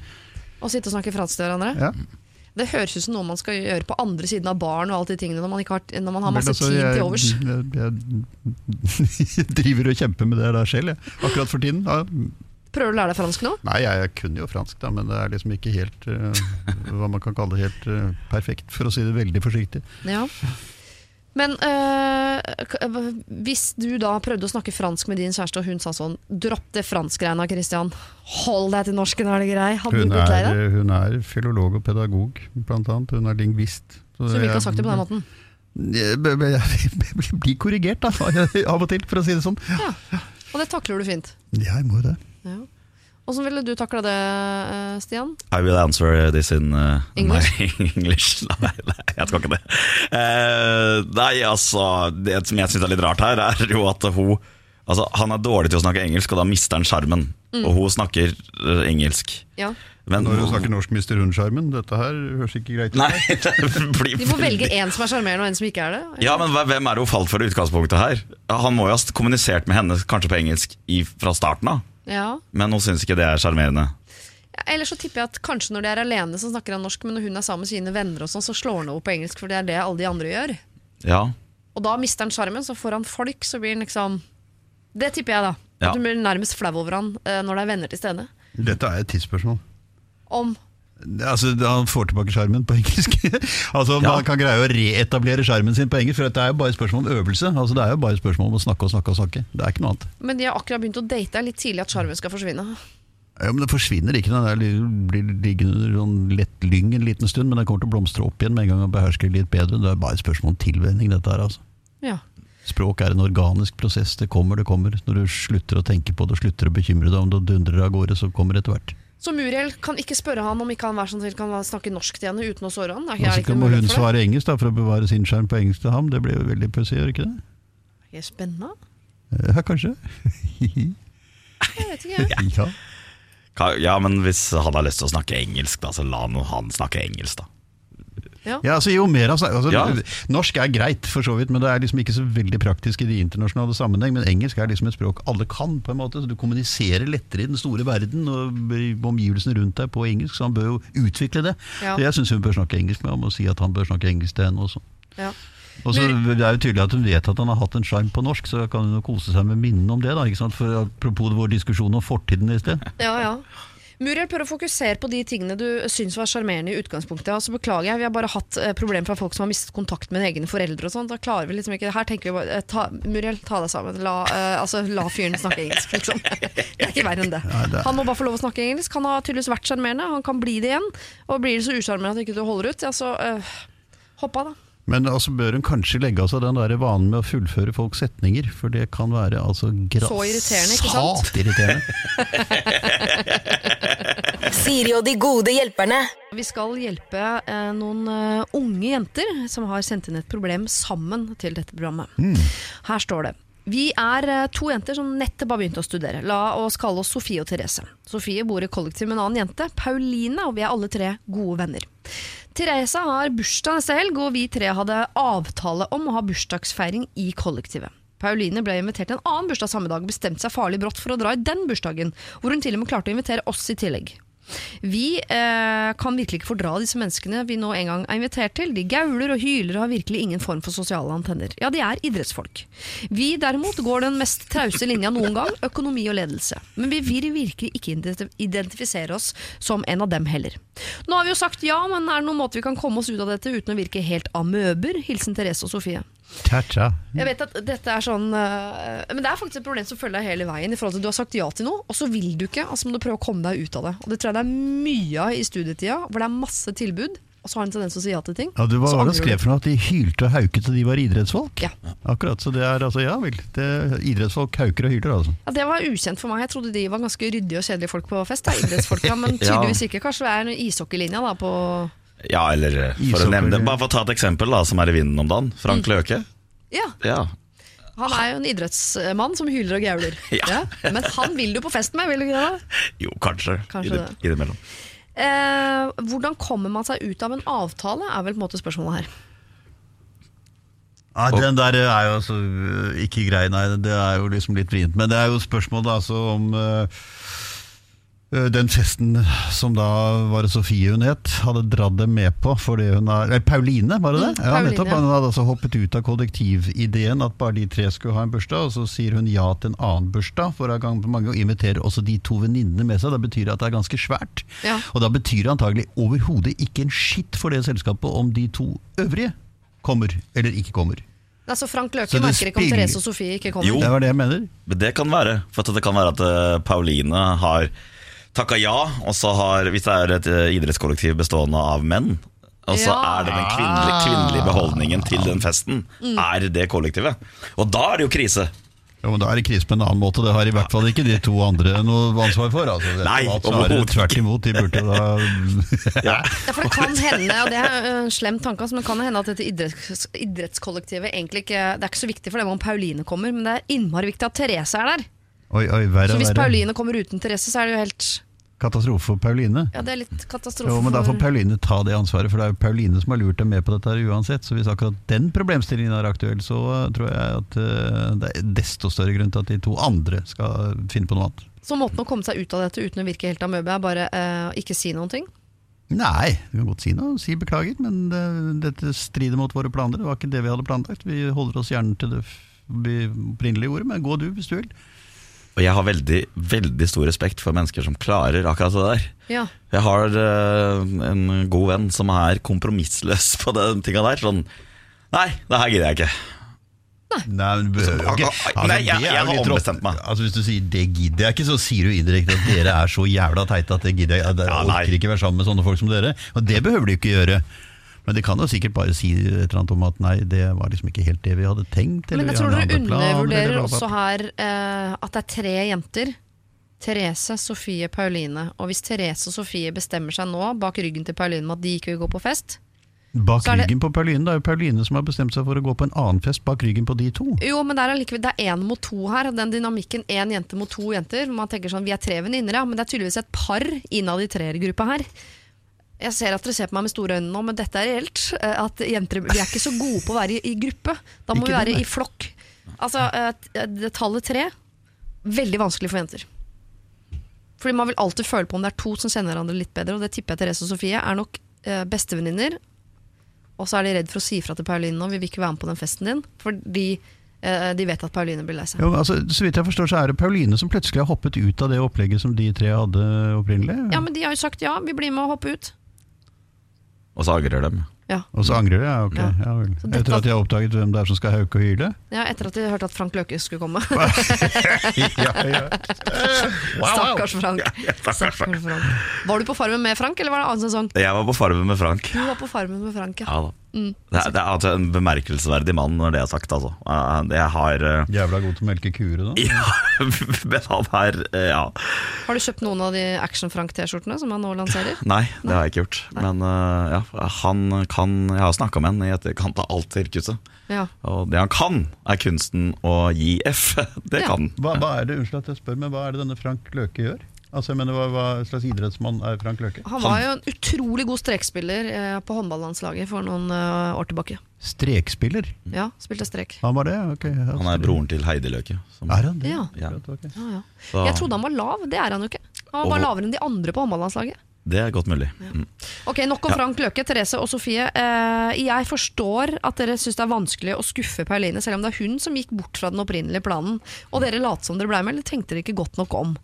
Og sitte og snakke fransk til hverandre? Ja. Det høres ut som noe man skal gjøre på andre siden av baren og alt de tingene når man, har, når man har masse altså, tid jeg- til overs. Jeg, jeg, driver og kjemper med det der selv, jeg. akkurat for tiden. Ja. Prøver du å lære deg fransk nå? Nei, jeg, kunne jo fransk, da, men det er liksom ikke helt uh, hva man kan kalle helt uh, perfekt, for å si det veldig forsiktig. Ja. Men øh, hvis du da prøvde å snakke fransk med din kjæreste, og hun sa sånn Dropp det franskgreiene, Christian. Hold deg til norsken, er det grei? Hadde Hun er, deg? hun er filolog og pedagog, blant annet. Hun er lingvist. Så hun ikke har sagt det på den måten? Jeg blir korrigert, da, av og til, for å si det sånn. Ja. Og det takler du fint. Ja, jeg må jo det. Ja. Åssen ville du takla det, øh, Stian? I will answer this in uh, English? my English. Nei, nei, jeg skal ikke det. Uh, nei, altså Det som jeg syns er litt rart her, er jo at hun Altså, Han er dårlig til å snakke engelsk, og da mister han sjarmen. Mm. Og hun snakker eh, engelsk. Ja. Men Når hun snakker norsk, mister hun sjarmen. Dette her høres ikke greit ut. Nei, det blir De må velge én en som er sjarmerende, og en som ikke er det. Ja, men hvem er det hun falt for i utgangspunktet her? Han må jo ha kommunisert med henne kanskje på engelsk i, fra starten av, Ja. men hun syns ikke det er sjarmerende. Ja, Eller så tipper jeg at kanskje når de er alene, så snakker han norsk, men når hun er sammen med sine venner, og sånn, så slår han over på engelsk, for det er det alle de andre gjør. Ja, Og da mister han sjarmen, så får han folk, så blir han liksom Det tipper jeg, da. Ja. At du blir nærmest flau over han eh, når det er venner til stede. Dette er et tidsspørsmål. Om Altså, Han får tilbake sjarmen på engelsk. altså, Ja. Man kan greie å reetablere sjarmen sin på engelsk, for det er jo bare spørsmål om øvelse. Altså, Det er jo bare spørsmål om å snakke og snakke og snakke. Det er ikke noe annet. Men de har akkurat begynt å date. Det er litt tidlig at sjarmen skal forsvinne. Ja, men Det forsvinner ikke. Den blir liggende under sånn lett lyng en liten stund, men den kommer til å blomstre opp igjen med en gang man behersker det litt bedre. Det er bare et spørsmål om tilvenning, dette her. altså. Ja. Språk er en organisk prosess. Det kommer, det kommer. Når du slutter å tenke på det slutter å bekymre deg om det og dundrer av gårde, så kommer det etter hvert. Så Muriel kan ikke spørre han om ikke han sånn til kan snakke norsk til henne uten å såre han? Er ikke, er så ikke må hun svare engelsk da, for å bevare sin skjerm på engelsk til ham. Det blir jo veldig pussig, gjør ikke det? Er det spennende? Ja, kanskje. Jeg vet ikke. jeg. ja. Ja, men hvis han har lyst til å snakke engelsk, da, så la nå han snakke engelsk, da. Ja, altså jo mer altså, Ja. Norsk er greit, for så vidt, men det er liksom ikke så veldig praktisk i de internasjonale sammenheng. Men engelsk er liksom et språk alle kan, på en måte. Så du kommuniserer lettere i den store verden og omgivelsene rundt deg på engelsk, så han bør jo utvikle det. Ja. Så Jeg syns hun bør snakke engelsk med ham, og si at han bør snakke engelsk til henne også. Ja. Og så Det er jo tydelig at hun vet at han har hatt en sjarm på norsk, så kan hun kose seg med minnene om det. da, ikke sant? For Apropos vår diskusjon om fortiden i sted. Ja, ja. Muriel, prøv å fokusere på de tingene du syns var sjarmerende i utgangspunktet. Altså, beklager jeg, Vi har bare hatt eh, problemer fra folk som har mistet kontakt med egne foreldre. og sånn. Da klarer vi liksom ikke Her tenker vi bare eh, ta, Muriel, ta deg sammen. La, eh, altså, la fyren snakke engelsk, liksom. Det er ikke verre enn det. Han må bare få lov å snakke engelsk. Han har tydeligvis vært sjarmerende. Han kan bli det igjen. Og blir det så usjarmerende at ikke du holder ut, ja, så eh, hopp av, da. Men altså bør hun kanskje legge av seg den der vanen med å fullføre folks setninger, for det kan være altså Så irriterende, ikke sant? grassat irriterende. Siri og de gode hjelperne. Vi skal hjelpe eh, noen uh, unge jenter som har sendt inn et problem sammen til dette programmet. Her står det. Vi er eh, to jenter som nettopp har begynt å studere. La oss kalle oss Sofie og Therese. Sofie bor i kollektiv med en annen jente, Pauline, og vi er alle tre gode venner. Therese har bursdag neste helg, og vi tre hadde avtale om å ha bursdagsfeiring i kollektivet. Pauline ble invitert til en annen bursdag samme dag, bestemte seg farlig brått for å dra i den bursdagen, hvor hun til og med klarte å invitere oss i tillegg. Vi eh, kan virkelig ikke fordra disse menneskene vi nå en gang er invitert til. De gauler og hyler og har virkelig ingen form for sosiale antenner. Ja, de er idrettsfolk. Vi derimot går den mest trause linja noen gang, økonomi og ledelse. Men vi vil virkelig ikke identifisere oss som en av dem heller. Nå har vi jo sagt ja, men er det noen måte vi kan komme oss ut av dette uten å virke helt amøber? Hilsen Therese og Sofie. Cha-cha. Jeg vet at dette er sånn øh, Men det er faktisk et problem som følger deg hele veien. I forhold til at Du har sagt ja til noe, og så vil du ikke. Altså må du prøve å komme deg ut av det. Og Det tror jeg det er mye av i studietida, hvor det er masse tilbud, og så har en tendens til å si ja til ting. Ja, du, var det skrev for noe? At de hylte og hauket og de var idrettsfolk? Ja. Akkurat, så det er altså, ja vel. Det, idrettsfolk hauker og hyler, altså. Ja, Det var ukjent for meg. Jeg trodde de var ganske ryddige og kjedelige folk på fest. Da, idrettsfolka, Men tydeligvis ikke. Kanskje det er ishockeylinja da på Ja, eller eh, for Ishockey. å nevne Bare for å ta et eksempel da, som er i vinden om dagen. Frank Løke. Ja, Ja. han er jo en idrettsmann som hyler og gauler. Ja. Men han vil du på fest med, vil du ikke det? Jo, kanskje. Kanskje I det, det. Innimellom. Eh, hvordan kommer man seg ut av en avtale, er vel på en måte spørsmålet her. Ja, Den der er jo altså øh, ikke grei, nei. Det er jo liksom litt vrient. Men det er jo spørsmålet altså om øh, den festen som da var det Sofie hun het, hadde dratt dem med på fordi hun er Eller Pauline, var det det? Mm, ja, Pauline, nettopp. Hun hadde altså hoppet ut av kollektivideen at bare de tre skulle ha en bursdag, og så sier hun ja til en annen bursdag for gang på mange og inviterer også de to venninnene med seg. Da betyr det at det er ganske svært. Ja. Og da betyr det antagelig overhodet ikke en skitt for det selskapet om de to øvrige kommer eller ikke kommer. Altså Frank Løke merker ikke om Therese og Sofie ikke kommer. Jo. Det var det jeg mener. Det kan være. For det kan være at eh, Pauline har takka ja, og så har, hvis det er et eh, idrettskollektiv bestående av menn, og så Ja. er det den kvinnelige, kvinnelige beholdningen til den festen, Mm. er det kollektivet. Og da er det jo krise. Jo, men Da er det krise på en annen måte. Det har i hvert fall ikke de to andre noe ansvar for. Altså, det, Nei, altså, overhodet Tvert imot. De burde da Ja, for det kan hende, og det er en slem tanke, altså, men det kan hende at dette idretts, idrettskollektivet egentlig ikke Det er ikke så viktig for dem om Pauline kommer, men det er innmari viktig at Therese er der. Oi, oi, verre Så hvis verre. Pauline kommer uten Therese, så er det jo helt Katastrofe for Pauline. Ja, det er litt katastrofe. Jo, men Da får Pauline ta det ansvaret, for det er jo Pauline som har lurt dem med på dette her uansett. Så hvis akkurat den problemstillingen er aktuell, så uh, tror jeg at uh, det er desto større grunn til at de to andre skal finne på noe annet. Så måten å komme seg ut av dette uten å virke helt amøbe, er bare eh, ikke si noen ting? Nei, du kan godt si noe, si beklager, men det, dette strider mot våre planer. Det var ikke det vi hadde planlagt. Vi holder oss gjerne til det vi opprinnelig gjorde, men gå du hvis du vil. Og jeg har veldig, veldig stor respekt for mennesker som klarer akkurat det der. Ja. Jeg har uh, en god venn som er kompromissløs på den tinga der. Sånn Nei, det her gidder jeg ikke. Nei, men du behøver jo ikke Altså, Nei, jeg- jeg har ombestemt meg. Altså, Hvis du sier 'det gidder jeg ikke', så sier du indirekte at dere er så jævla teite at det gidder jeg Jeg orker ikke være sammen med sånne folk som dere. Og det behøver de ikke gjøre. Men de kan jo sikkert bare si et eller annet om at nei, det var liksom ikke helt det vi hadde tenkt. Men jeg tror dere undervurderer også her uh, at det er tre jenter. Therese, Sofie, Pauline. Og hvis Therese og Sofie bestemmer seg nå, bak ryggen til Pauline, med at de ikke vil gå på fest Bak ryggen på Pauline. Det er jo Pauline som har bestemt seg for å gå på en annen fest bak ryggen på de to. Jo, men det er allikevel Det er én mot to her. Den dynamikken én jente mot to jenter. Man tenker sånn, Vi er tre venninner, ja, men det er tydeligvis et par innad i treergruppa her. Jeg ser at dere ser på meg med store øyne nå, men dette er reelt. eh, At jenter, Vi er ikke så gode på å være i, i gruppe. Da må Ikke vi være i flokk. Altså, eh, det tallet tre veldig vanskelig for jenter. Fordi Man vil alltid føle på om det er to som kjenner hverandre litt bedre, og det tipper jeg Therese og Sofie er nok eh, bestevenninner. Og så er de redd for å si fra til Pauline nå, vi vil ikke være med på den festen din. Fordi de vet at Pauline blir lei seg. Altså, så vidt jeg forstår så er det Pauline som plutselig har hoppet ut av det opplegget som de tre hadde opprinnelig. Ja, men de har jo sagt ja, vi blir med og hopper ut. Og så angrer de. Ja, Og så angrer de? Ja, ok. Ja. Ja, vel. Dette- Etter at de har oppdaget hvem det er som skal hauke og hyle? ja Etter at de hørte at Frank Løke skulle komme. ja, ja. Stakkars Frank. Stakkars Frank. Var du på Farmen med Frank, eller var det annen sesong? Jeg var på Farmen med Frank. Du var på Farmen med Frank, ja. Ja da. Mm. Det er, det er altså en bemerkelsesverdig mann når det er sagt, altså. Jeg har uh, Jævla god til å melke kuer sånn. Ja, men han er uh, Ja. Har du kjøpt noen av de Action-Frank-T-skjortene som han nå lanserer? Nei, det har jeg ikke gjort. Men uh, ja, han kan Jeg har snakka med han i etterkant av alt sirkuset. Ja. Og det han kan, er kunsten å gi F. Det Ja. kan han. Hva, hva er det unnskyld at jeg spør, men hva er det denne Frank Løke gjør? Altså, jeg mener, hva, hva slags idrettsmann er Frank Løke? Han var jo en utrolig god strekspiller eh, på håndballandslaget for noen eh, år tilbake. Strekspiller? Ja, spilte strek. Han var det? Ok. ja, Han er broren til Heidi Løke. som- Er han det? Ja. Ja. Ok. Ja, ja. Så Jeg trodde han var lav, det er han jo ikke. Han var bare Og- lavere enn de andre på håndballandslaget. Det er godt mulig. Mm. Ok, Nok om Ja. Frank Løke, Therese og Sofie. Eh, jeg forstår at dere syns det er vanskelig å skuffe Pauline, selv om det er hun som gikk bort fra den opprinnelige planen. Og dere lot som dere ble med, eller tenkte dere ikke godt nok om.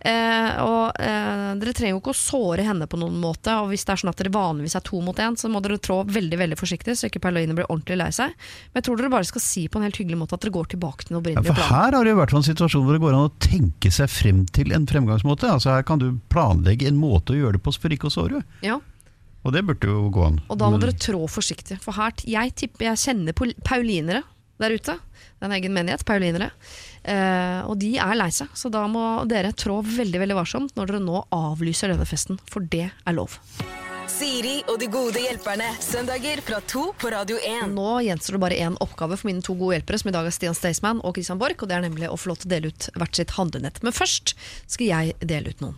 Eh, og eh, Dere trenger jo ikke å såre henne på noen måte, og hvis det er sånn at dere vanligvis er to mot én, så må dere trå veldig veldig forsiktig, så ikke Pauline blir ordentlig lei seg. Men jeg tror dere bare skal si på en helt hyggelig måte at dere går tilbake til den Ja, opprinnelige for her har det i hvert fall en situasjon hvor det går an å tenke seg frem til en fremgangsmåte. Altså Her kan du planlegge en måte å gjøre det på for ikke å såre. Ja. Og det burde jo gå an. Og da må Men- dere trå forsiktig. For her, jeg tipper, jeg kjenner paulinere der ute. Det er en egen menighet, paulinere. Eh, og de er lei seg, så da må dere trå veldig veldig varsomt når dere nå avlyser denne festen. For det er lov. Siri og de gode hjelperne. Søndager fra to på Radio 1. Nå gjenstår det bare én oppgave for mine to gode hjelpere, som i dag er Stian Staysman og Christian Borch. Og det er nemlig å få lov til å dele ut hvert sitt handlenett. Men først skal jeg dele ut noen.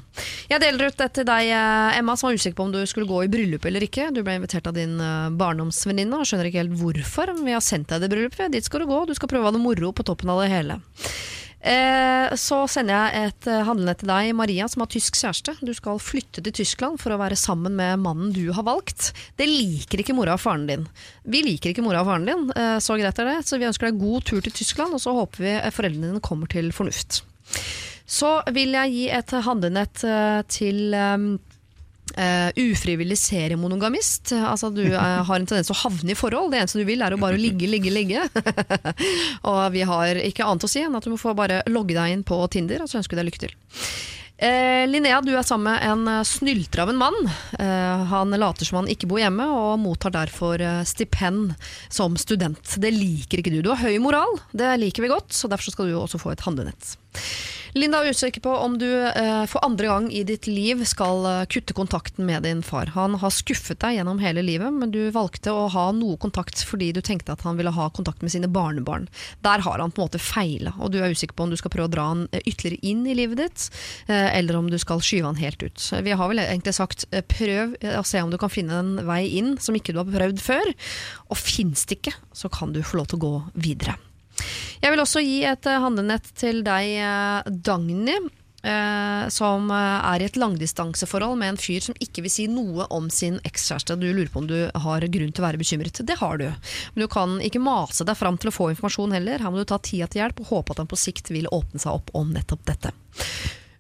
Jeg deler ut et til deg, eh, Emma, som var usikker på om du skulle gå i bryllup eller ikke. Du ble invitert av din eh, barndomsvenninne og skjønner ikke helt hvorfor. Vi har sendt deg det bryllupet. Dit skal du gå. Du skal prøve å ha det moro på toppen av det hele. Eh, så sender jeg et eh, handlenett til deg, Maria, som har tysk kjæreste. Du skal flytte til Tyskland for å være sammen med mannen du har valgt. Det liker ikke mora og faren din. Vi liker ikke mora og faren din, eh, så greit er det. Så vi ønsker deg god tur til Tyskland, og så håper vi foreldrene dine kommer til fornuft. Så vil jeg gi et handlenett til eh, eh, ufrivillig seriemonogamist. Altså Du uh, har en tendens til å havne i forhold. Det eneste du vil, er å bare ligge, ligge, ligge. og vi har ikke annet å si enn at du må få bare logge deg inn på Tinder, og så ønsker vi deg lykke til. Uh, Linnea, du er sammen med en snylter av en mann. Han later som han ikke bor hjemme, og mottar derfor stipend som student. Det liker ikke du. Du har høy moral, det liker vi godt, så derfor skal du også få et handlenett. Linda er usikker på om du eh, for andre gang i ditt liv skal eh, kutte kontakten med din far. Han har skuffet deg gjennom hele livet, men du valgte å ha noe kontakt fordi du tenkte at han ville ha kontakt med sine barnebarn. Der har han på en måte feila, og du er usikker på om du skal prøve å dra han eh, ytterligere inn i livet ditt, eller om du skal skyve han helt ut. Vi har vel egentlig sagt prøv å se om du kan finne en vei inn som ikke du har prøvd før, og fins det ikke, så kan du få lov til å gå videre. Jeg vil også gi et eh, handlenett til deg, eh, Dagny. eh, som er i et langdistanseforhold med en fyr som ikke vil si noe om sin ekskjæreste. Du lurer på om du har grunn til å være bekymret. Det har du. Men du kan ikke mase deg fram til å få informasjon heller. Her må du ta tida til hjelp og håpe at han på sikt vil åpne seg opp om nettopp dette.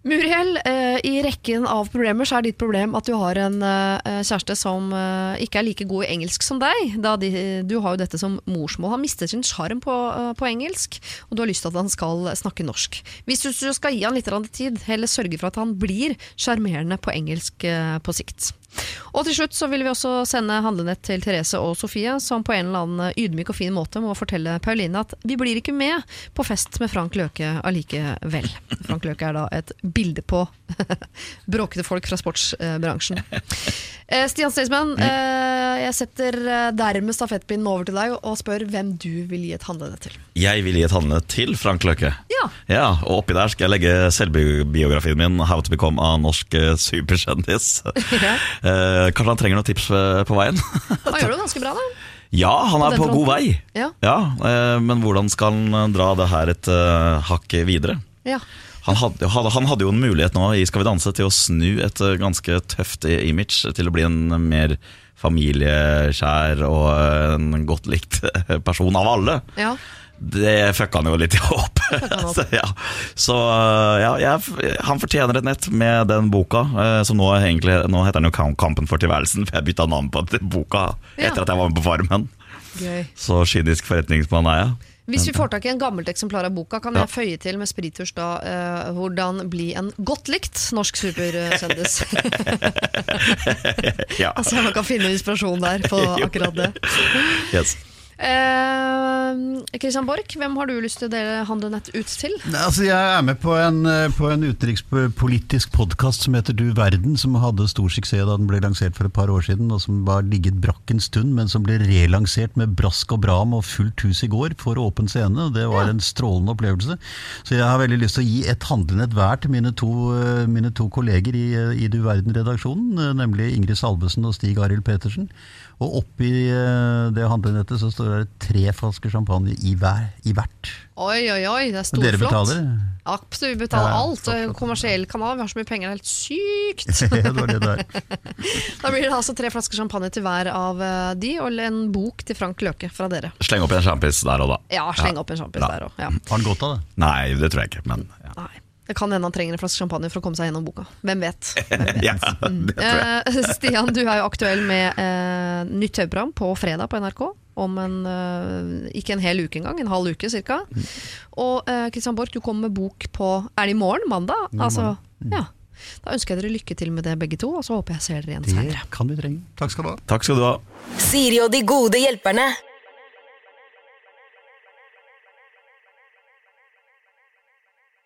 Muriel, eh, i rekken av problemer så er ditt problem at du har en eh, kjæreste som eh, ikke er like god i engelsk som deg. De, du har jo dette som morsmål. Han mister sin sjarm på, eh, på engelsk, og du har lyst til at han skal snakke norsk. Hvis du skal gi han litt tid, heller sørge for at han blir sjarmerende på engelsk eh, på sikt. Og til slutt så vil vi også sende handlenett til Therese og Sofie, som på en eller annen ydmyk og fin måte må fortelle Pauline at vi blir ikke med på fest med Frank Løke allikevel. Frank Løke er da et bilde på bråkete folk fra sportsbransjen. Eh, Stian Staysman, eh, jeg setter eh, dermed stafettpinnen over til deg og spør hvem du vil gi et handlenett til. Jeg vil gi et handlenett til Frank Løkke. Ja. Ja, og oppi der skal jeg legge selvbiografien min, 'How to become a norsk eh, superkjendis'. Ja. Eh, kanskje han trenger noen tips på veien? Han gjør det ganske bra, da. ja, han er på god vei. Ja. eh, men hvordan skal han dra det her et eh, hakk videre? Ja. Han hadde, han hadde jo en mulighet nå i Skal vi danse til å snu et ganske tøft image til å bli en mer familiekjær og en godt likt person av alle. ja. Det fucka han jo litt i håp. så ja, så, ja jeg, han fortjener et nett med den boka, eh, som nå, egentlig, nå heter den jo 'Kampen for tilværelsen', for jeg bytta navn på den boka etter at jeg var med på Farmen. Gøy. Så kynisk forretningsmann er jeg. Hvis vi får tak i en gammelt eksemplar av boka, kan Ja. jeg føye til med sprittusj da eh, hvordan bli en godt likt norsk superkjendis. Ja. altså man kan finne inspirasjon der på akkurat det. Yes. Eh, Christian Borch, hvem har du lyst til å dele handlenett ut til? Nei, Altså, jeg er med på en, eh, på en utenrikspolitisk podkast som heter Du verden, som hadde stor suksess da den ble lansert for et par år siden, og som var ligget brakk en stund, men som ble relansert med brask og bram og fullt hus i går for åpen scene. Det var en strålende opplevelse. Så jeg har veldig lyst til å gi et handlenett hver til mine to, eh, mine to kolleger i, eh, i Du verden-redaksjonen, eh, nemlig Ingrid Salvesen og Stig Arild Petersen. Og oppi eh, det handlenettet så står det tre flasker champagne i, hver, i hvert. Oi, oi, oi, det er Og dere betaler? Absolutt, vi betaler Ja, ja, alt. flott, flott. Kommersiell kanal, vi har så mye penger, det er helt sykt. det var det der. Da blir det altså tre flasker champagne til hver av eh, de, og en bok til Frank Løke fra dere. Sleng opp en sjampis der og da. Ja, sleng opp en sjampis Ja. der òg. Ja. Har han godt av det? Nei, det tror jeg ikke, men ja. Nei. Det kan hende han trenger en flaske champagne for å komme seg gjennom boka. Hvem vet? Hvem vet? ja det tror jeg. Eh, Stian, du er jo aktuell med eh, nytt TV-program på fredag på NRK. Om en, eh, ikke en hel uke engang, en halv uke ca. Og eh, Christian Borch, du kommer med bok på Er det i morgen? Mandag? Altså, ja. Da ønsker jeg dere lykke til med det begge to, og så håper jeg ser dere igjen Det kan vi trenge. Takk skal du ha. Takk skal du ha. Siri og de gode hjelperne.